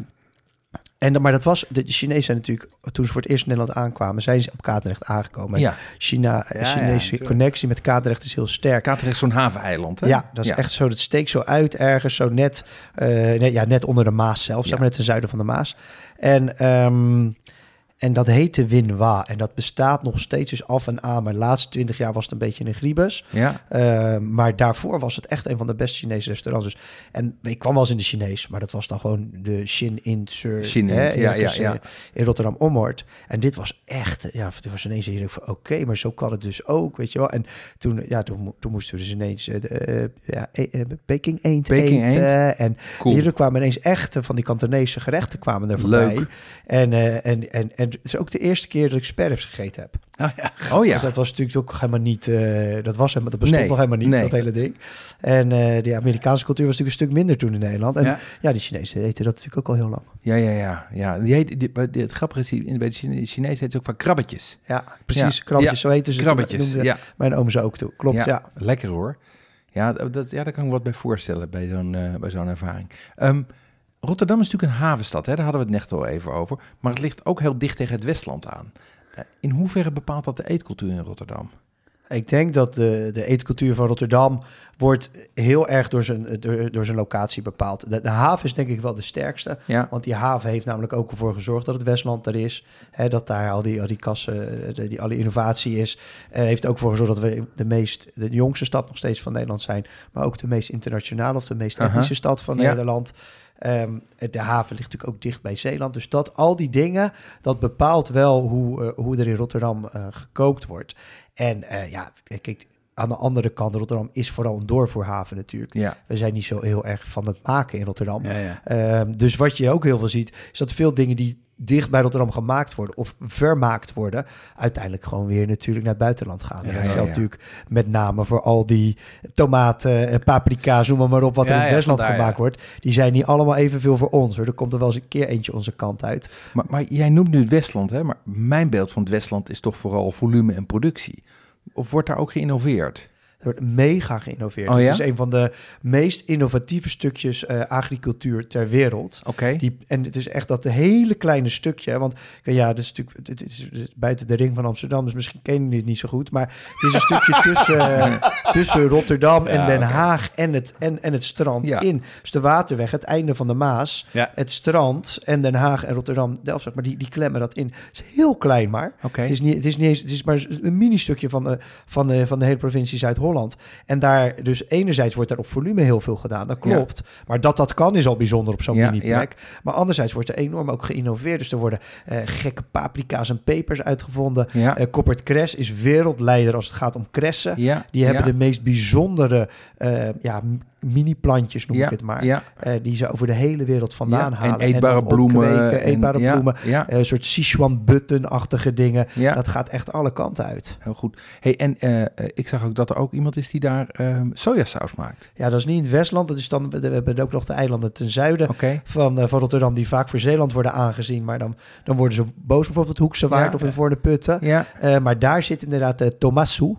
en, maar dat was, de Chinezen zijn natuurlijk, toen ze voor het eerst in Nederland aankwamen, zijn ze op Katendrecht aangekomen. En Ja, China, Ja, ja, Chinese connectie met Katendrecht is heel sterk. Katerdrecht is zo'n haveneiland, hè? Ja, dat is echt zo. Dat steekt zo uit ergens, zo net, eh, net, ja, net onder de Maas zelf, zeg maar net ten zuiden van de Maas. En, ehm, en dat heette Winwa. En dat bestaat nog steeds dus af en aan. Maar de laatste twintig jaar was het een beetje een griebus. Ja, Eh, maar daarvoor was het echt een van de beste Chinese restaurants. Dus, en ik kwam wel eens in de Chinees, maar dat was dan gewoon de Shin in Sur. Shin in, hè, ja, ja, ja. eh, In Rotterdam Ommoord. En dit was echt, eh, ja, dit was ineens hier van oké, maar zo kan het dus ook, weet je wel. En toen, ja, toen, toen moesten we dus ineens eh, de, eh, ja, eh, Peking eend Peking eten. En cool. hier kwamen ineens echt eh, van die Kantonese gerechten kwamen er voorbij. Leuk. En, eh, en, en, en het is ook de eerste keer dat ik sperps gegeten heb. Oh, ja. Oh ja. Dat was natuurlijk ook helemaal niet. eh, dat was helemaal, dat bestond Nee, nog helemaal niet, nee. dat hele ding. En eh de Amerikaanse cultuur was natuurlijk een stuk minder toen in Nederland. En ja, Ja. die Chinezen eten dat natuurlijk ook al heel lang. Ja, ja, ja. ja. Die heet, die, maar het grappige is, die- bij de Chine- Chinees heet het ook van krabbetjes. Ja, precies. Ja. Krabbetjes, Ja, zo eten ze. Krabbetjes, ja. Mijn oom ze ook toe. Klopt, ja. Lekker hoor. Ja, dat, ja, daar kan ik me wat bij voorstellen bij zo'n eh, bij zo'n ervaring. Ehm, Rotterdam is natuurlijk een havenstad, hè? daar hadden we het net al even over. Maar het ligt ook heel dicht tegen het Westland aan. Eh, in hoeverre bepaalt dat de eetcultuur in Rotterdam? Ik denk dat de, de eetcultuur van Rotterdam wordt heel erg door zijn, door, door zijn locatie bepaald. De, de haven is denk ik wel de sterkste. Ja, Want die haven heeft namelijk ook ervoor gezorgd dat het Westland er is. Hè, dat daar al die, al die kassen, eh, de- die alle innovatie is. Eh, heeft ook voor gezorgd dat we de meest, de jongste stad nog steeds van Nederland zijn. Maar ook de meest internationale of de meest etnische stad van Ja. Nederland. Ehm, de haven ligt natuurlijk ook dicht bij Zeeland. Dus dat, al die dingen, dat bepaalt wel hoe, eh, hoe er in Rotterdam eh, gekookt wordt. En eh, ja, kijk, aan de andere kant, Rotterdam is vooral een doorvoerhaven natuurlijk. ja. We zijn niet zo heel erg van het maken in Rotterdam. Ja, ja. Ehm, dus wat je ook heel veel ziet, is dat veel dingen die dicht bij Rotterdam gemaakt worden of vermaakt worden, uiteindelijk gewoon weer natuurlijk naar het buitenland gaan. En dat geldt ja. natuurlijk met name voor al die tomaten, eh, paprika's, noem maar, maar op, wat er in het Westland vandaar, gemaakt wordt. Die zijn niet allemaal evenveel voor ons. Hoor. Er komt er wel eens een keer eentje onze kant uit. Maar, maar jij noemt nu het Westland, hè? maar mijn beeld van het Westland is toch vooral volume en productie. Of wordt daar ook geïnnoveerd? Er wordt mega geïnnoveerd. Oh, Het ja? is een van de meest innovatieve stukjes eh, agricultuur ter wereld. Oké. Die, en het is echt dat hele kleine stukje. Want ja, het is natuurlijk het is, het is buiten de ring van Amsterdam, dus misschien kennen jullie het niet zo goed. Maar het is een stukje tussen, tussen Rotterdam en Ja, Den. Haag en het, en, en het strand Ja. in. Dus de waterweg, het einde van de Maas, het strand en Den Haag en Rotterdam, Delft, maar die, die klemmen dat in. Het is heel klein maar. Oké. Het is niet, het is niet eens, het is maar een mini-stukje van de, van, de, van de hele provincie Zuid-Holland. En daar, dus enerzijds wordt er op volume heel veel gedaan, dat Ja. klopt. Maar dat dat kan is al bijzonder op zo'n Ja, mini-plek. Maar anderzijds wordt er enorm ook geïnnoveerd. Dus er worden eh, gekke paprika's en pepers uitgevonden. Ja. Eh Coppert Cres is wereldleider als het gaat om kressen. Die hebben de meest bijzondere eh, ja, mini-plantjes, noem ja. ik het maar. Ja. eh, die ze over de hele wereld vandaan ja. halen. En eetbare bloemen. opkweken, en- eetbare bloemen. Ja. eh, een soort Sichuan button-achtige dingen. ja. Dat gaat echt alle kanten uit. Heel goed. Hey, en eh, ik zag ook dat er ook iemand is die daar ehm, sojasaus maakt. Ja, dat is niet in het Westland. Dat is dan, we hebben ook nog de eilanden ten zuiden Oké. van, van Rotterdam... die vaak voor Zeeland worden aangezien. Maar dan, dan worden ze boos bijvoorbeeld op het Hoekse Waard of in Voorne Putten. Ja. Eh, maar daar zit inderdaad de Tomasu.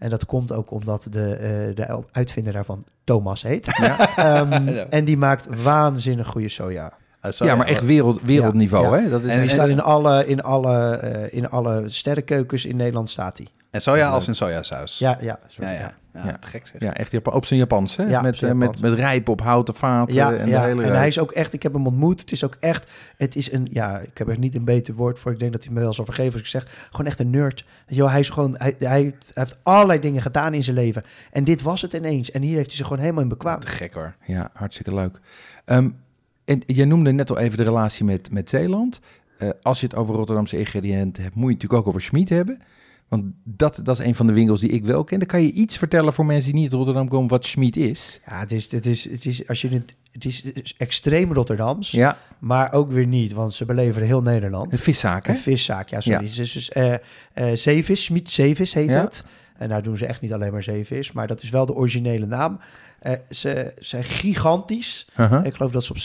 En dat komt ook omdat de, eh, de uitvinder daarvan Thomas heet. Ehm, Ja. En die maakt waanzinnig goede soja. Ah, ja, maar echt wereld, wereldniveau, Ja. hè? Dat is En die en- staat in alle, in, alle, eh, in alle sterrenkeukens in Nederland staat die. En soja als in sojasaus. Ja, ja. ja, sorry, ja. ja. Ja. te gek zeg. ja, echt Japan, op zijn Japans, hè? Ja, met, zijn eh, met, met rijp op houten vaten Ja, en ja. de hele en hij is ook echt, ik heb hem ontmoet. Het is ook echt, het is een, ja, ik heb er niet een beter woord voor. Ik denk dat hij me wel zal vergeven als ik zeg, gewoon echt een nerd. Je wel, hij is gewoon, hij, hij, heeft- hij heeft allerlei dingen gedaan in zijn leven. En dit was het ineens. En hier heeft hij zich gewoon helemaal in bekwaam. Te gek hoor. Ja, hartstikke leuk. Ehm, en jij noemde net al even de relatie met, met Zeeland. Eh, als je het over Rotterdamse ingrediënten hebt, moet je het natuurlijk ook over Schmid hebben. Want dat, dat is een van de winkels die ik wel ken. Dan kan je iets vertellen voor mensen die niet Rotterdam komen wat Schmid is. Ja, het is, het is, het is, als je het, het is, het is extreem Rotterdams, Ja, maar ook weer niet, want ze beleveren heel Nederland. een viszaak, hè? Een viszaak, ja, sorry. Ja. Dus eh eh, zeevis, Schmid Zeevis heet Ja. het. En nou doen ze echt niet alleen maar zeevis, maar dat is wel de originele naam. Eh, ze zijn gigantisch. Uh-huh. Ik geloof dat ze op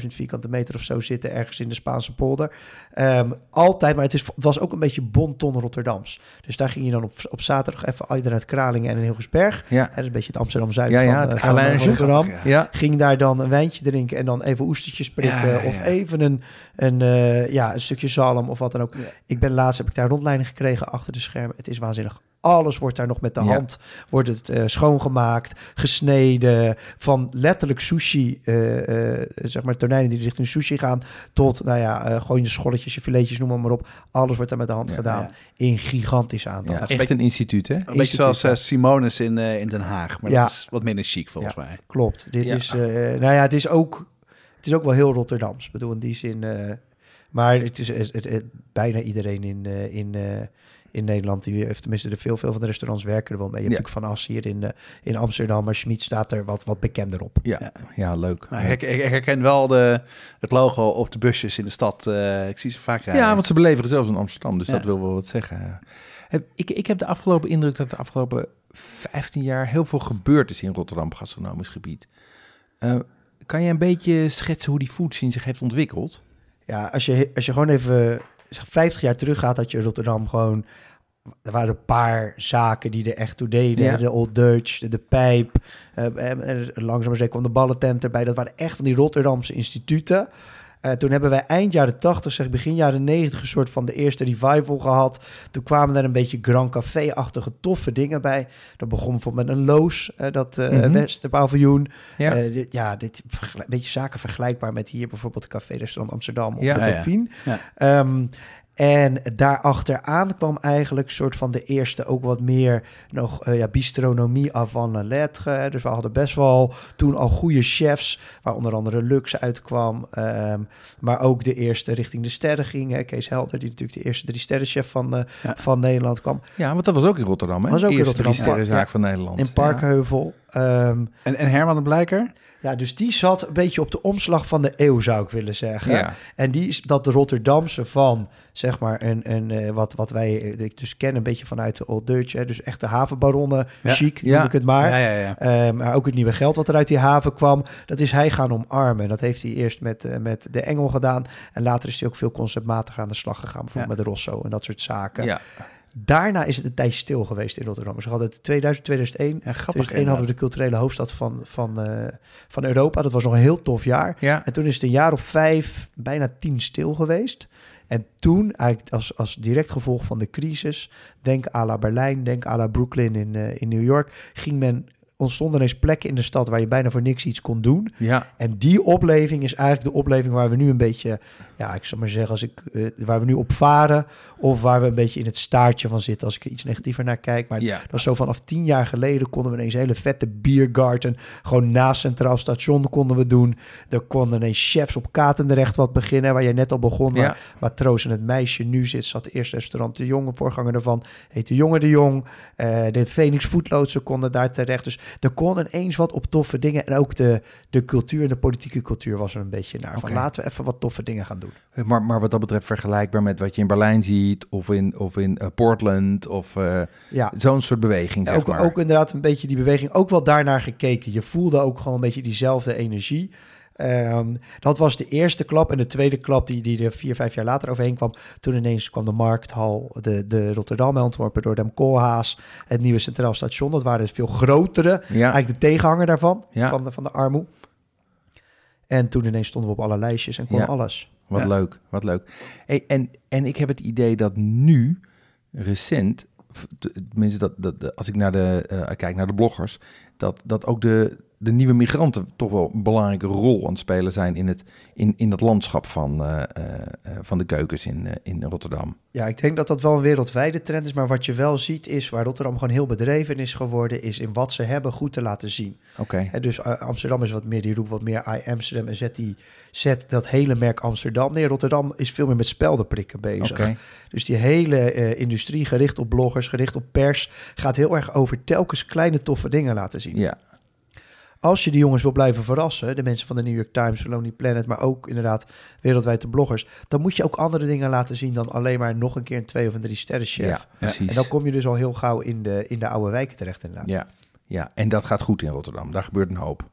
17.000 vierkante meter of zo zitten, ergens in de Spaanse polder. Ehm, altijd, maar het, is, het was ook een beetje bonton Rotterdams. Dus daar ging je dan op, op zaterdag even uit uit Kralingen en in Hilgersberg. Ja, Dat is een beetje het Amsterdam-Zuid Ja, ja, van, het eh, van. Rotterdam. Ja. Ging daar dan een wijntje drinken en dan even oestertjes prikken. Of even een, een, eh, ja, een stukje zalm of wat dan ook. Ik ben laatst, heb ik daar rondleiding gekregen achter de schermen. Het is waanzinnig. Alles wordt daar nog met de Ja. hand wordt het, eh, schoongemaakt, gesneden. Van letterlijk sushi, eh, eh, zeg maar tonijnen die richting sushi gaan... tot, nou ja, eh, gewoon je scholletjes, je filetjes, noem maar, maar op. Alles wordt daar met de hand Ja, gedaan. ja. In gigantisch aantal. Ja, is een echt een instituut, hè? Een beetje zoals Simonis in, eh, in Den Haag. Maar Ja. dat is wat minder chic volgens mij. Klopt. Dit Ja. is, eh, nou ja, het is ook, het is ook wel heel Rotterdams. Ik bedoel, in die zin. eh, maar het is het, het- het- bijna iedereen in, eh, in, eh, in Nederland, die heeft tenminste de veel, veel van de restaurants werken er wel mee. Je hebt Ja. natuurlijk Van As hier in, eh, in Amsterdam, maar Schmid staat er wat, wat bekender op. Ja, Ja. ja leuk. Maar ik, ik, ik herken wel de, het logo op de busjes in de stad. eh, ik zie ze vaak rijden. Ja, want ze beleveren zelfs in Amsterdam, dus Ja. dat wil wel wat zeggen. Heb- Ik, ik heb de afgelopen indruk dat de afgelopen 15 jaar heel veel gebeurd is in Rotterdam gastronomisch gebied. Eh, kan je een beetje schetsen hoe die food scene zich heeft ontwikkeld? Ja, als je, als je gewoon even zeg, 50 jaar terug gaat, had je Rotterdam gewoon. Er waren een paar zaken die er echt toe deden. Ja. De Old Dutch, de, de Pijp. eh, en, en langzaam maar zeker kwam de ballentent erbij. Dat waren echt van die Rotterdamse instituten. Eh, toen hebben wij eind jaren 80, zeg begin jaren 90, een soort van de eerste revival gehad. Toen kwamen er een beetje Grand Café-achtige toffe dingen bij. Dat begon bijvoorbeeld met een Loos, eh, dat eh Mhm. Westerpaviljoen. Ja, Eh, dit, ja, dit vergelijk- beetje zaken vergelijkbaar met hier bijvoorbeeld Café Restaurant Amsterdam of Ja. de Ja, ja. Delphine. Ja. Ehm, en daarachteraan kwam eigenlijk soort van de eerste ook wat meer nog eh, ja, bistronomie avant la lettre. Dus we hadden best wel toen al goede chefs, waar onder andere Lux uitkwam. Ehm, maar ook de eerste richting de sterren ging. Hè. Kees Helder, die natuurlijk de eerste drie sterrenchef van, eh, Ja. van Nederland kwam. ja, want dat was ook in Rotterdam, hè? Was ook in Eerste Rotterdam, drie-sterrenzaak ja. van Nederland. In Parkheuvel. Ehm, En, en Herman de Blijker? Ja, dus die zat een beetje op de omslag van de eeuw, zou ik willen zeggen. Ja. En die is dat de Rotterdamse van, zeg maar, een, een, eh, wat, wat wij eh, ik dus kennen, een beetje vanuit de Old Dutch. Hè, dus echt de havenbaronnen, Ja. chic, Ja. noem ik het maar. Ja, ja, ja. Eh, maar ook het nieuwe geld wat er uit die haven kwam, dat is hij gaan omarmen. En dat heeft hij eerst met, eh, met de Engel gedaan. En later is hij ook veel conceptmatiger aan de slag gegaan, bijvoorbeeld met de Rosso en dat soort zaken. ja. Daarna is het een tijdje stil geweest in Rotterdam. We hadden het 2000, 2001. Ja, grappig 2001 hadden we de culturele hoofdstad van, van, eh, van Europa. Dat was nog een heel tof jaar. Ja. En toen is het een jaar of vijf, bijna tien stil geweest. En toen, eigenlijk als, als direct gevolg van de crisis, denk à la Berlijn, denk à la Brooklyn in, eh, in New York, ging men, ontstonden ineens plekken in de stad waar je bijna voor niks iets kon doen. Ja. En die opleving is eigenlijk de opleving waar we nu een beetje, ja, ik zou maar zeggen, als ik, eh, waar we nu op varen, of waar we een beetje in het staartje van zitten, als ik er iets negatiever naar kijk. Maar Ja. dat was zo vanaf tien jaar geleden konden we ineens een hele vette biergarten, gewoon naast Centraal Station konden we doen. Er konden ineens chefs op Katendrecht wat beginnen, waar jij net al begon, waar Ja. Matroos en het meisje nu zit, zat het eerste restaurant De Jonge, voorganger daarvan, heet De Jonge De Jong. Eh, de Phoenix Foodloodsen konden daar terecht. Dus er kon ineens wat op toffe dingen. En ook de, de cultuur en de politieke cultuur was er een beetje naar. Van laten we even wat toffe dingen gaan doen. Maar, maar wat dat betreft vergelijkbaar met wat je in Berlijn ziet, of in, of in eh, Portland, of eh, Ja, zo'n soort beweging, zeg ook, maar. ook inderdaad een beetje die beweging. Ook wel daarnaar gekeken. Je voelde ook gewoon een beetje diezelfde energie. Ehm, dat was de eerste klap. En de tweede klap die, die er vier, vijf jaar later overheen kwam. Toen ineens kwam de Markthal, de, de Rotterdam door Dem Koolhaas. Het nieuwe Centraal Station. Dat waren dus veel grotere. ja, Eigenlijk de tegenhanger daarvan. Ja. Van, de, van de armoe. En toen ineens stonden we op alle lijstjes en Ja. alles. wat leuk, wat leuk. Hey, en, en ik heb het idee dat nu, recent, tenminste dat, dat, dat- als ik naar de, eh, kijk naar de bloggers, dat, dat ook de, de nieuwe migranten toch wel een belangrijke rol aan het spelen zijn in, het, in, in dat landschap van, eh, eh, eh, van de keukens in, in Rotterdam. Ja, ik denk dat dat wel een wereldwijde trend is. Maar wat je wel ziet is waar Rotterdam gewoon heel bedreven is geworden. Is in wat ze hebben goed te laten zien. Oké, Hè, dus Amsterdam is wat meer, die roept wat meer I Amsterdam. En zet, die, zet dat hele merk Amsterdam neer. Rotterdam is veel meer met speldenprikken bezig. oké. Dus die hele industrie, gericht op bloggers, gericht op pers, gaat heel erg over telkens kleine toffe dingen laten zien. Ja, Als je die jongens wil blijven verrassen, de mensen van de New York Times, Lonely Planet, maar ook inderdaad wereldwijd de bloggers, dan moet je ook andere dingen laten zien dan alleen maar nog een keer een twee of een drie sterren chef. ja, precies. En dan kom je dus al heel gauw in de, in de oude wijken terecht inderdaad. Ja, ja, en dat gaat goed in Rotterdam. Daar gebeurt een hoop.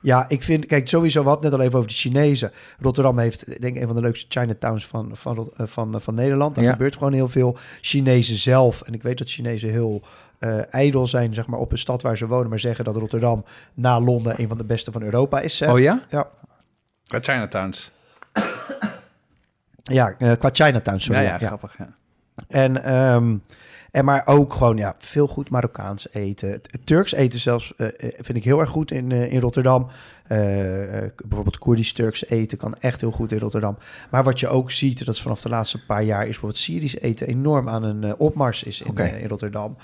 Ja, ik vind, kijk, sowieso wat net al even over de Chinezen. Rotterdam heeft, denk ik, een van de leukste Chinatowns van, van, eh, van, van Nederland. Daar Ja. gebeurt gewoon heel veel. Chinezen zelf, en ik weet dat Chinezen heel eh ijdel zijn, zeg maar, op een stad waar ze wonen, maar zeggen dat Rotterdam na Londen een van de beste van Europa is. hè. Oh ja? Ja, Qua Chinatowns. ja eh, qua Chinatown, sorry. ja, ja, grappig. Ja. En, ehm, en maar ook gewoon ja, veel goed Marokkaans eten. Het Turks eten zelfs eh, eh, vind ik heel erg goed in, eh, in Rotterdam. Bijvoorbeeld Koerdisch Turks eten kan echt heel goed in Rotterdam. Maar wat je ook ziet, dat is vanaf de laatste paar jaar, is bijvoorbeeld Syrisch eten enorm aan een opmars is in, in Rotterdam.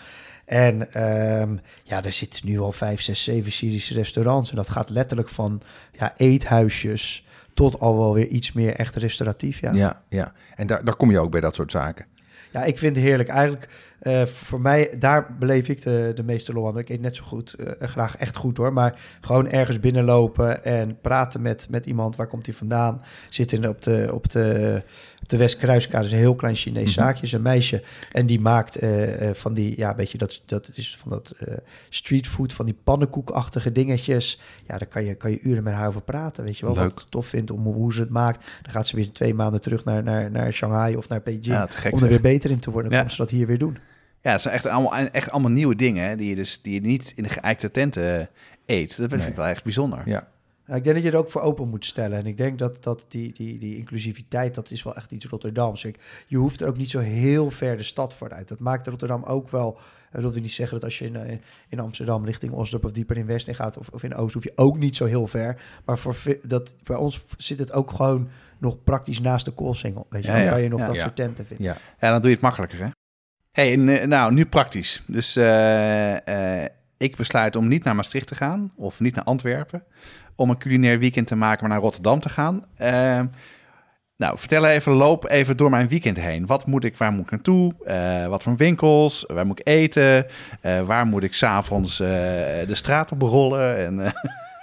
En ehm, ja, er zitten nu al vijf, zes, zeven Syrische restaurants. En dat gaat letterlijk van ja, eethuisjes tot al wel weer iets meer echt restauratief. Ja. Ja, ja. En daar, daar kom je ook bij dat soort zaken. Ja, ik vind het heerlijk. Eigenlijk, eh, voor mij, daar beleef ik de, de meeste lol. Ik eet net zo goed, eh, graag echt goed hoor. Maar gewoon ergens binnenlopen en praten met, met iemand. Waar komt hij vandaan? Zit in, op, de, op, de, de Westkruiskade is een heel klein Chinees Mhm. zaakje. Is een meisje en die maakt eh, eh, van die, ja, weet je, dat, dat is van dat eh streetfood, van die pannenkoekachtige dingetjes. Ja, daar kan je, kan je uren met haar over praten. Weet je wel, Leuk. wat ik tof vindt om hoe ze het maakt. Dan gaat ze weer twee maanden terug naar, naar, naar Shanghai of naar Beijing Ja, gek om er zeg. weer beter in te worden. Dan Ja. ze dat hier weer doen. Ja, het zijn echt allemaal, echt allemaal nieuwe dingen hè, die je dus die je niet in de geëikte tenten eet. Dat vind Nee. ik wel echt bijzonder. Ja, ik denk dat je er ook voor open moet stellen. En ik denk dat, dat die, die, die inclusiviteit, dat is wel echt iets Rotterdams. Ik, je hoeft er ook niet zo heel ver de stad voor uit. Dat maakt Rotterdam ook wel... Dat wil niet zeggen dat als je in, eh, in Amsterdam richting Osdorp of dieper in West in gaat... of, of in Oost, hoef je ook niet zo heel ver. Maar voor, dat, voor ons zit het ook gewoon nog praktisch naast de koolsingel. Weet je, Ja, dan ja. kan je nog Ja. dat soort tenten vinden. ja. Ja, dan doe je het makkelijker, hè? hey, eh, nou, nu praktisch. Dus eh, ik besluit om niet naar Maastricht te gaan of niet naar Antwerpen. Om een culinair weekend te maken, maar naar Rotterdam te gaan. Eh, nou, vertel even, loop even door mijn weekend heen. Wat moet ik, waar moet ik naartoe? Eh, wat voor winkels? Waar moet ik eten? Eh, waar moet ik s'avonds uh, de straat op rollen? En,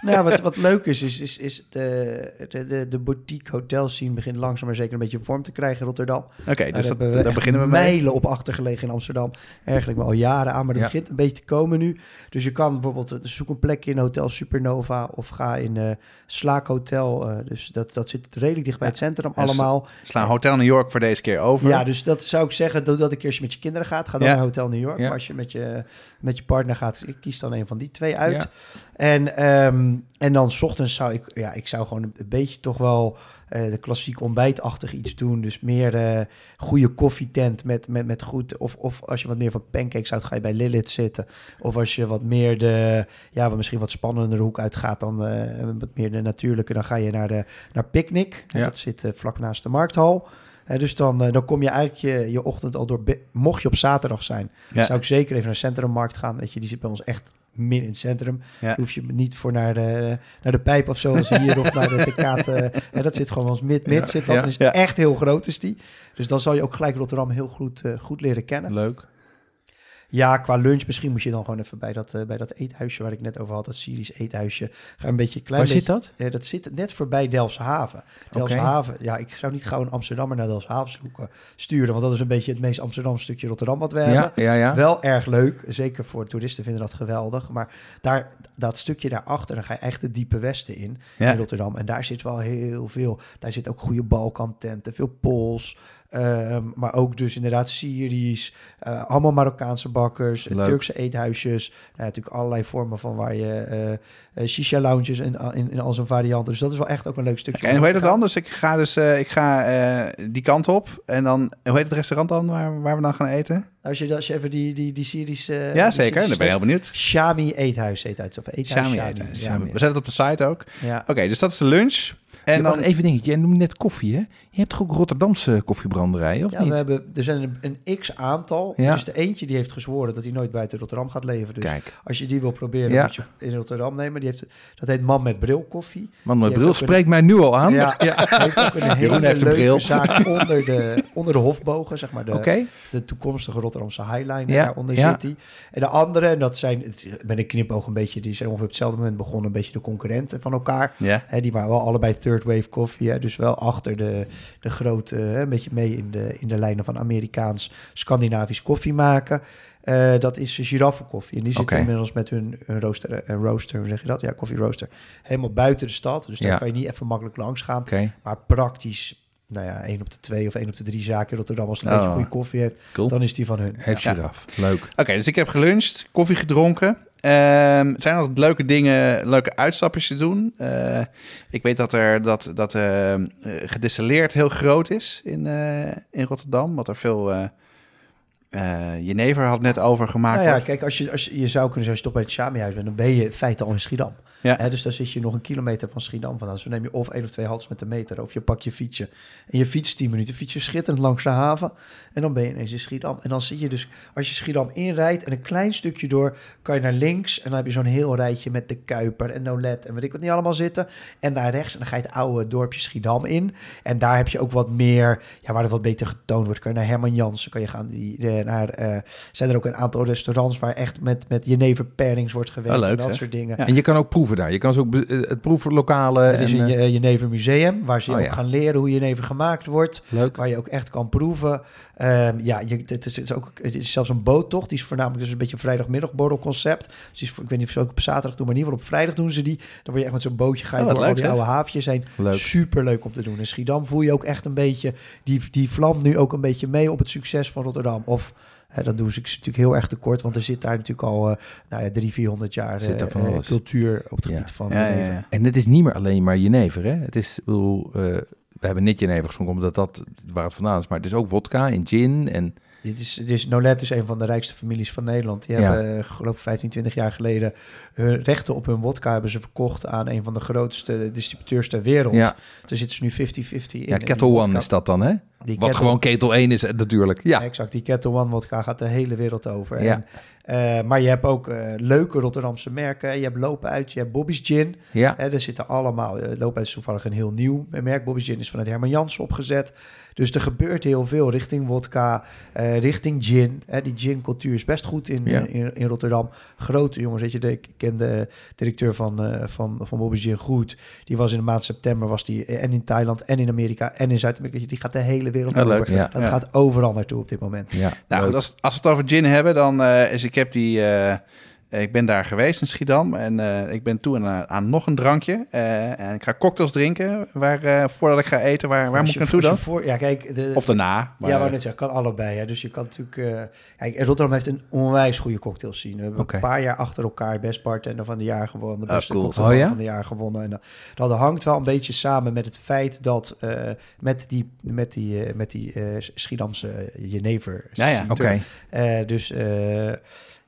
Nou, wat, wat leuk is, is, is, is de, de, de, boutique hotel scene begint langzaam maar zeker een beetje vorm te krijgen in Rotterdam. Oké, dus dat, hebben we daar beginnen we mee. mijlen op achtergelegen in Amsterdam. Eigenlijk al jaren aan, maar dat Ja. begint een beetje te komen nu. Dus je kan bijvoorbeeld, eh, zoek een plekje in Hotel Supernova of ga in eh Slaak Hotel. eh, dus dat, dat zit redelijk dicht bij Ja. het centrum En s- allemaal. Slaan Hotel New York voor deze keer over. Ja, dus dat zou ik zeggen, doe dat een keer als je met je kinderen gaat. Ga dan Ja. naar Hotel New York. Ja. Maar als je met je, met je partner gaat, ik kies dan een van die twee uit. Ja. En, ehm, en dan 's ochtends zou ik, ja, ik zou gewoon een, beetje toch wel eh, de klassiek ontbijtachtig iets doen. Dus meer eh goede koffietent met, met, met goed. Of, of als je wat meer van pancakes houdt, ga je bij Lilith zitten. Of als je wat meer de, ja, wat misschien wat spannender hoek uitgaat dan eh, wat meer de natuurlijke, dan ga je naar de naar Picnic. Ja. Dat zit eh, vlak naast de markthal. Eh, dus dan, eh, dan kom je eigenlijk je, je ochtend al door. Mocht je op zaterdag zijn, Ja. zou ik zeker even naar Centrummarkt gaan. Weet je, die zit bij ons echt min in het centrum. Ja. Hoef je niet voor naar de, naar de pijp of zo als hier of naar de TK. te- hè, dat zit gewoon wel eens mid-mid. Ja, zit dat. ja. Ja. echt heel groot is die. Dus dan zal je ook gelijk Rotterdam heel goed, eh, goed leren kennen. Leuk. Ja, qua lunch misschien moet je dan gewoon even bij dat, eh, bij dat eethuisje waar ik net over had. Dat Syrisch eethuisje. Ga een beetje klein Waar beetje, zit dat? eh, dat zit net voorbij Delfshaven. Delfshaven, ja, ik zou niet gauw een Amsterdammer naar Delfshaven zoeken, sturen. Want dat is een beetje het meest Amsterdam stukje Rotterdam wat we hebben. Ja, ja. Wel erg leuk, zeker voor toeristen vinden dat geweldig. Maar daar, dat stukje daarachter, dan ga je echt de diepe westen in, in Rotterdam. En daar zit wel heel veel. Daar zit ook goede Balkantenten, veel Pools. Ehm, maar ook dus inderdaad Syrisch, eh, allemaal Marokkaanse bakkers. Turkse eethuisjes. Nou, natuurlijk allerlei vormen van waar je eh, eh, shisha-lounges in, in, in al zijn varianten. Dus dat is wel echt ook een leuk stukje. Oké, en hoe heet dan? Dus ik ga dus ik ga, eh, die kant op. En dan, hoe heet het restaurant dan waar, waar we dan gaan eten? Als je, als je even die, die, die Syrische... ja, zeker. Dan ben je heel benieuwd. Shami Eethuis heet het. Of Eethuis Shami Shami. Shami. We zetten het op de site ook. Ja. Oké, dus dat is de lunch. En En dan, even dingetje. Jij noemde net koffie, hè? Je hebt toch ook Rotterdamse koffiebranderij, of Ja, niet? we hebben, er zijn een, een x-aantal. Ja. Er is de eentje die heeft gezworen dat hij nooit buiten Rotterdam gaat leven. Dus Kijk, als je die wil proberen, Ja. moet je in Rotterdam nemen. Die heeft, dat heet Man met Bril Koffie. man met bril een- spreekt mij nu al aan. Ja, Hij heeft ook een hele heeft een leuke bril. zaak onder de, onder de hofbogen, zeg maar. De, Oké, de toekomstige Rotterdamse Highliner, Ja, daaronder ja. zit die. En de andere, en dat zijn, het- met een knipoog een beetje, die zijn ongeveer op hetzelfde moment begonnen, een beetje de concurrenten van elkaar. ja. Hè, die waren wel allebei third wave koffie, hè, dus wel achter de, de grote, hè, een beetje mee in de, in de lijnen van Amerikaans, Scandinavisch koffie maken. Eh, dat is giraffenkoffie. En die zitten inmiddels met hun, hun rooster, eh, een rooster, hoe zeg je dat? Ja, koffie rooster. Helemaal buiten de stad. Dus daar Ja. kan je niet even makkelijk langs gaan. Maar praktisch, nou ja, één op de twee of één op de drie zaken in Rotterdam, als het een Oh. beetje goede koffie heeft, Cool. dan is die van hun. Heeft Ja. giraf. Leuk. Oké, dus ik heb geluncht, koffie gedronken. Ehm, zijn er nog leuke dingen, leuke uitstapjes te doen? Eh, ik weet dat er dat, dat eh, eh, gedistilleerd heel groot is in, eh, in Rotterdam. Wat er veel eh jenever had net over gemaakt. Nou ja, wordt. kijk, als je, als je, je zou kunnen zeggen, als je toch bij het Shami-huis bent, dan ben je in feite al in Schiedam. Ja. Hè, dus dan zit je nog een kilometer van Schiedam vandaan. Dus dan neem je of één of twee haltes met de meter, of je pakt je fietsje. En je fietst 10 minuten, fiets je schitterend langs de haven. En dan ben je ineens in Schiedam. En dan zie je dus, als je Schiedam inrijdt en een klein stukje door, kan je naar links. En dan heb je zo'n heel rijtje met de Kuiper en Nolet en weet ik wat niet allemaal zitten. En naar rechts, en dan ga je het oude dorpje Schiedam in. En daar heb je ook wat meer, ja, waar het wat beter getoond wordt. Kan je naar Herman Jansen, kan je gaan die, eh, naar, eh, zijn er ook een aantal restaurants waar echt met, met jenever pairings wordt gewerkt. Leuk, en dat soort dingen. Ja. En je kan ook proeven daar. Je kan dus ook eh, het proevenlokale. Er is en, een eh, Je- Jenever museum waar ze Oh, ook gaan leren hoe jenever gemaakt wordt. leuk. Waar je ook echt kan proeven. Ehm, ja, je, het, is, het, is ook, het is zelfs een boottocht. Die is voornamelijk dus een beetje een vrijdagmiddagborrelconcept. Dus is, voor- ik weet niet of ze ook op zaterdag doen, maar in ieder geval op vrijdag doen ze die. Dan word je echt met zo'n bootje ga je Oh, door al leuk, die oude haafjes zijn. Leuk. Super leuk om te doen. In Schiedam voel je ook echt een beetje, die, die vlamt nu ook een beetje mee op het succes van Rotterdam. Of hè, dat doen ze natuurlijk heel erg tekort, want er zit daar natuurlijk al eh nou ja, drie, 400 jaar alles. cultuur op het Ja. gebied van Ja, ja, jenever. ja. En het is niet meer alleen maar jenever, hè? Het is, bedoel, eh, we hebben niet jenever geschonken omdat dat waar het vandaan is, maar het is ook vodka en gin en Dit is, dit is, Nolet is een van de rijkste families van Nederland. Die Ja. hebben, eh, geloof ik, 15, 20 jaar geleden... hun rechten op hun wodka hebben ze verkocht aan een van de grootste distributeurs ter wereld. ja, Daar zitten ze nu 50-50 in. ja in Kettle One is dat dan, hè? Die Wat Kettle- gewoon ketel 1 is eh, natuurlijk. Ja, Exact, die Kettle One wodka gaat de hele wereld over. Ja. En Eh, maar je hebt ook eh, leuke Rotterdamse merken. Je hebt Lopen uit, je hebt Bobby's Gin. Ja. Hè, er zitten allemaal... Lopen uit is toevallig een heel nieuw merk. Bobby's Gin is vanuit Herman Jansen opgezet. Dus er gebeurt heel veel richting wodka, richting gin. Die gin-cultuur is best goed in, Ja. in, in Rotterdam. Grote jongens, weet je, de, ik ken de directeur van, van, van Bobby's Gin goed. Die was in de maand september, was die en in Thailand en in Amerika en in Zuid-Amerika. Die gaat de hele wereld Ja, leuk. over. Ja. Dat Ja. gaat overal naartoe op dit moment. ja. Nou goed, als, als we het over gin hebben, dan eh, is ik heb die... eh, ik ben daar geweest in Schiedam en eh, ik ben toe aan, aan nog een drankje. eh, en ik ga cocktails drinken waar, eh, voordat ik ga eten. Waar, waar moet ik naartoe dan? Voor, ja, kijk, de, Of daarna. maar- Ja, maar net zeggen, kan allebei. Ja. Dus je kan natuurlijk... eh, kijk, Rotterdam heeft een onwijs goede cocktails zien. We hebben een paar jaar achter elkaar best bartender van de jaar gewonnen. De Ah, beste cool. cocktailman Oh, ja? van de jaar gewonnen. En dat, dat hangt wel een beetje samen met het feit dat eh, met die, met die, eh, met die eh, Schiedamse jenever... Ja, ja. Oké. Eh, dus, eh,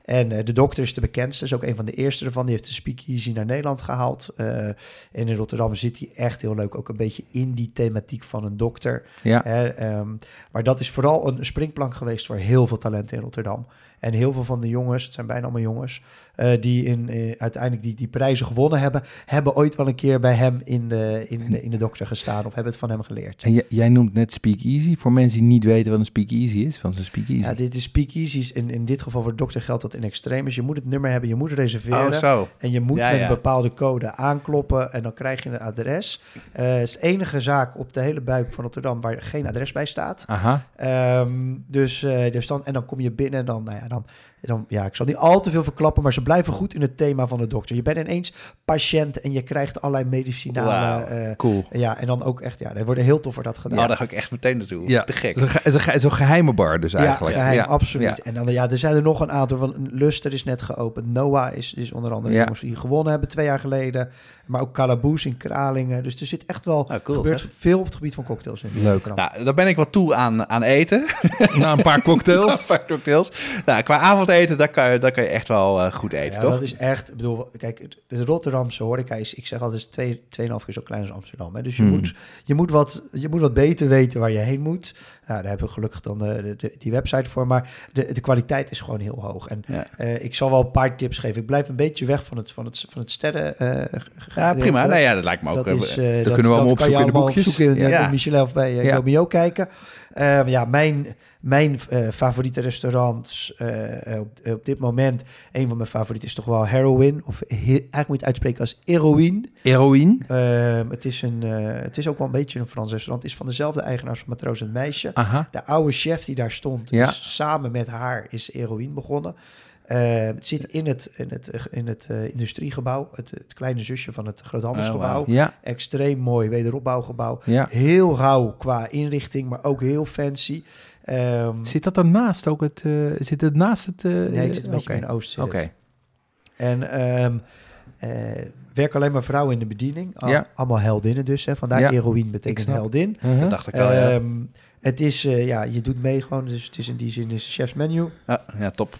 en eh, de dokter is de bekendste, is ook een van de eerste ervan. Die heeft de Speakeasy naar Nederland gehaald. Eh, en in Rotterdam zit hij echt heel leuk, ook een beetje in die thematiek van een dokter. Ja. Ehm, maar dat is vooral een springplank geweest voor heel veel talenten in Rotterdam. En heel veel van de jongens, het zijn bijna allemaal jongens, eh, die in, uiteindelijk die, die prijzen gewonnen hebben, hebben ooit wel een keer bij hem in de, in, de, in de dokter gestaan of hebben het van hem geleerd. En jij, noemt net Speakeasy. Voor mensen die niet weten wat een Speakeasy is, van zijn Speakeasy. Ja, dit is speakeasies. In, in dit geval voor de dokter geldt dat in extreem is. Je moet het nummer hebben, je moet reserveren. Oh, zo. En je moet Ja, met ja. een bepaalde code aankloppen en dan krijg je een adres. Eh, het is de enige zaak op de hele buik van Rotterdam waar geen adres bij staat. Aha. Ehm, dus, eh, dus dan, en dan kom je binnen en dan, nou ja, dan, dan, ja, ik zal niet al te veel verklappen, maar ze blijven goed in het thema van de dokter. Je bent ineens patiënt en je krijgt allerlei medicinale, eh, Cool. ja, en dan ook echt, ja, er worden heel tof voor dat gedaan. Nou, daar ga ik echt meteen naartoe. Ja. Te gek. Het is een ge- Zo'n geheime bar dus eigenlijk. Ja, geheim, Ja. absoluut. Ja. En dan, ja, er zijn er nog een aantal. Van Luster is net geopend. Noah is, is onder andere Ja. jongens die gewonnen hebben twee jaar geleden. Maar ook Calaboose in Kralingen. Dus er zit echt wel Ah, cool, gebeurt veel op het gebied van cocktails. In Leuk. Nou, dan ben ik wel toe aan, aan eten. Na een paar cocktails. Een paar cocktails. Nou, qua avondeten, daar kan je, daar kan je echt wel eh, goed eten, ja, toch? dat is echt, ik bedoel, kijk, de Rotterdamse horeca is, ik zeg altijd, twee, tweeënhalf keer zo klein als Amsterdam. Hè? Dus je, Hmm. moet, je, moet wat, je moet wat beter weten waar je heen moet. Nou, daar hebben we gelukkig dan de, die website voor, maar de, de kwaliteit is gewoon heel hoog. En eh, ik zal wel een paar tips geven. Ik blijf een beetje weg van het, van het, van het sterren. eh, Ja, prima. Nou ja, dat lijkt me ook. dat eh, is, eh, kunnen dat, we allemaal opzoeken in de boekjes. in, Ja. Michelin of bij. Gomio kijken. Ehm, ja, mijn, mijn eh, favoriete restaurants eh, op, op dit moment, een van mijn favorieten is toch wel Heroin. Of he- eigenlijk moet je het uitspreken als Heroin. Heroïne. Ehm, het, is een, eh, het is ook wel een beetje een Frans restaurant. Het is van dezelfde eigenaars van Matroos en Meisje. Aha. De oude chef die daar stond, Ja. is samen met haar is Heroin begonnen. Eh, het zit in het, in het, in het eh, industriegebouw, het, het kleine zusje van het groothandelsgebouw. Oh, Ja. Extreem mooi wederopbouwgebouw. Ja. Heel rauw qua inrichting, maar ook heel fancy. Ehm, Zit dat ernaast ook het... eh, zit het naast het... eh, nee, het zit een beetje in Oost. Oké. En ehm eh, werken alleen maar vrouwen in de bediening. Al- Ja. Allemaal heldinnen dus. Hè. Vandaar Ja, heroïne betekent heldin. Uh-huh. Dat dacht ik al, ja. Ehm, het is, eh, ja, je doet mee gewoon. Dus het is in die zin is een chef's menu. Ja, ja, top.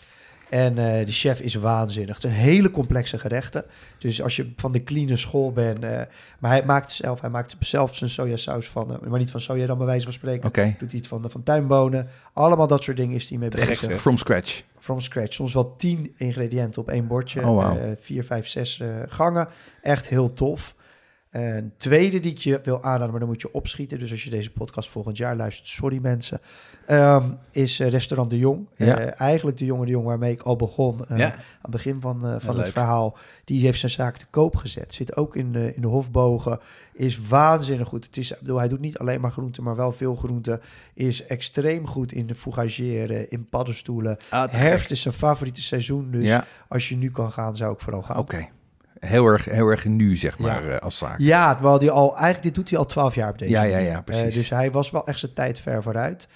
En eh, de chef is waanzinnig. Het zijn hele complexe gerechten. Dus als je van de clean school bent... eh, maar hij maakt zelf, hij maakt zelf zijn sojasaus van... eh, maar niet van soja dan bij wijze van spreken. Oké. Doet hij het van, van tuinbonen. Allemaal dat soort dingen is hij mee bezig. From scratch. From scratch. Soms wel tien ingrediënten op één bordje. Oh. Eh, vier, vijf, zes gangen. Echt heel tof. Een tweede die ik je wil aanraden, maar dan moet je opschieten. Dus als je deze podcast volgend jaar luistert, sorry mensen. ehm, is eh, Restaurant de Jong. Ja. Eh, eigenlijk de jonge de Jong waarmee ik al begon. eh, Ja. Aan het begin van, van het verhaal. Die heeft zijn zaak te koop gezet. Zit ook in de, in de hofbogen. Is waanzinnig goed. Het is, bedoel, hij doet niet alleen maar groenten, maar wel veel groenten. Is extreem goed in de fougageren, in paddenstoelen. Ah, Herfst gek. is zijn favoriete seizoen. Dus als je nu kan gaan, zou ik vooral gaan. oké. Heel erg, heel erg nu, zeg maar, Ja. eh, als zaak. Ja, terwijl die al, eigenlijk dit doet hij al twaalf jaar op deze Ja, ja, ja, precies. Eh, dus hij was wel echt zijn tijd ver vooruit.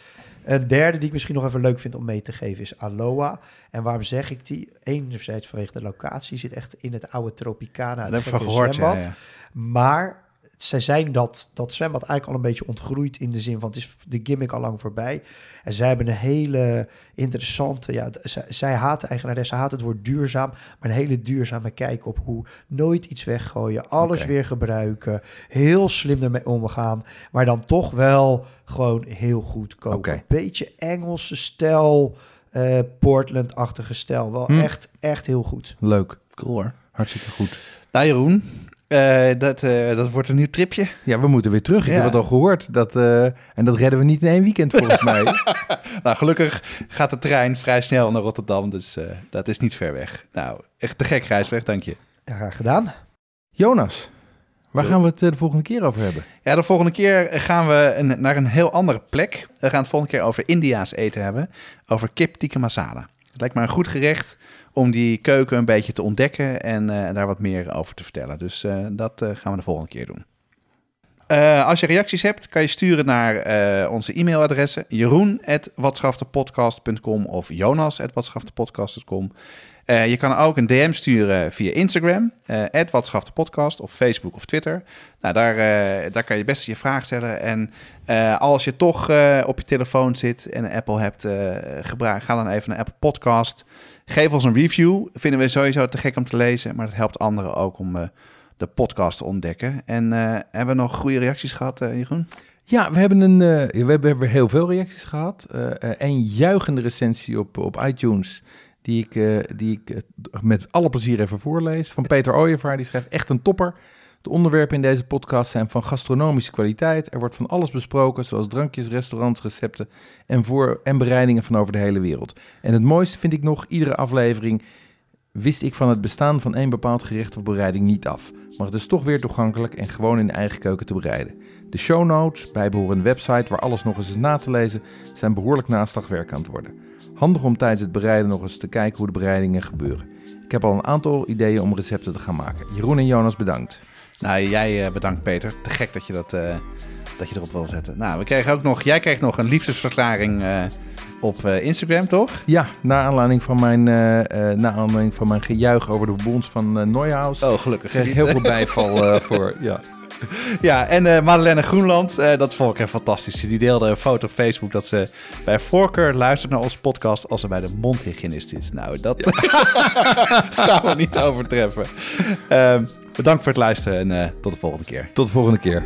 Een derde die ik misschien nog even leuk vind om mee te geven is Aloha. En waarom zeg ik die? Enerzijds vanwege de locatie. Zit echt in het oude Tropicana. Het heb ik van gehoord, ja, zwembad. ja. Maar zij zijn dat, dat zwembad eigenlijk al een beetje ontgroeid in de zin van het is de gimmick al lang voorbij. En zij hebben een hele interessante, ja, zij, zij haat de eigenares, ze haat het woord duurzaam, maar een hele duurzame kijk op hoe nooit iets weggooien, alles weer gebruiken, heel slim ermee omgaan, maar dan toch wel gewoon heel goed koken. Oké. Beetje Engelse stijl. eh, Portland-achtige stijl. Wel Hm. echt, echt heel goed. Leuk. Cool hoor. Hartstikke goed. Nou Jeroen, eh, dat, eh, dat wordt een nieuw tripje. Ja, we moeten weer terug. Ik Ja. heb het al gehoord. Dat, eh, en dat redden we niet in één weekend volgens mij. Nou, gelukkig gaat de trein vrij snel naar Rotterdam, dus eh, dat is niet ver weg. Nou, echt te gek Gijsbrecht, dank je. Ja, graag gedaan. Jonas, waar gaan we het de volgende keer over hebben? Ja, de volgende keer gaan we een, naar een heel andere plek. We gaan het volgende keer over India's eten hebben. Over kip tikka masala. Het lijkt me een goed gerecht om die keuken een beetje te ontdekken en eh, daar wat meer over te vertellen. Dus eh, dat eh, gaan we de volgende keer doen. Als je reacties hebt, kan je sturen naar onze e-mailadressen jeroen.watschaftepodcast.com of jonas.watschaftepodcast.com. Eh, je kan ook een DM sturen via Instagram, eh @watschaftepodcast of Facebook of Twitter. Nou, daar, eh, daar kan je best je vraag stellen. En als je toch op je telefoon zit en een Apple hebt, eh gebruik, ga dan even naar Apple Podcast. Geef ons een review. Vinden we sowieso te gek om te lezen, maar het helpt anderen ook om de podcast te ontdekken. En hebben we nog goede reacties gehad, eh, Jeroen? Ja, we hebben, een, we hebben, heel veel reacties gehad. Eh, eh, een juichende recensie op, op iTunes, die ik, eh, die ik eh, met alle plezier even voorlees. Van Peter Ooyevaar, die schrijft echt een topper. De onderwerpen in deze podcast zijn van gastronomische kwaliteit. Er wordt van alles besproken, zoals drankjes, restaurants, recepten en, voor, en bereidingen van over de hele wereld. En het mooiste vind ik nog, iedere aflevering wist ik van het bestaan van één bepaald gerecht of bereiding niet af. Maar het is toch weer toegankelijk en gewoon in de eigen keuken te bereiden. De show notes, bijbehorende website waar alles nog eens is na te lezen, zijn behoorlijk naslagwerk aan het worden. Handig om tijdens het bereiden nog eens te kijken hoe de bereidingen gebeuren. Ik heb al een aantal ideeën om recepten te gaan maken. Jeroen en Jonas bedankt. Nou, jij eh, bedankt Peter. Te gek dat je, dat, eh, dat je erop wil zetten. Nou, we kregen ook nog, jij kreeg nog een liefdesverklaring eh, op Instagram, toch? Ja, naar aanleiding van mijn, naar aanleiding van mijn gejuich over de bons van Neuhaus. Oh, gelukkig. kreeg heel veel bijval voor. Ja. Ja, en eh Madeleine Groenland, eh, dat vond ik echt fantastisch. Die deelde een foto op Facebook dat ze bij voorkeur luistert naar onze podcast als ze bij de mondhygiënist is. Nou, dat gaan we niet overtreffen. Ehm, bedankt voor het luisteren en eh, tot de volgende keer. Tot de volgende keer.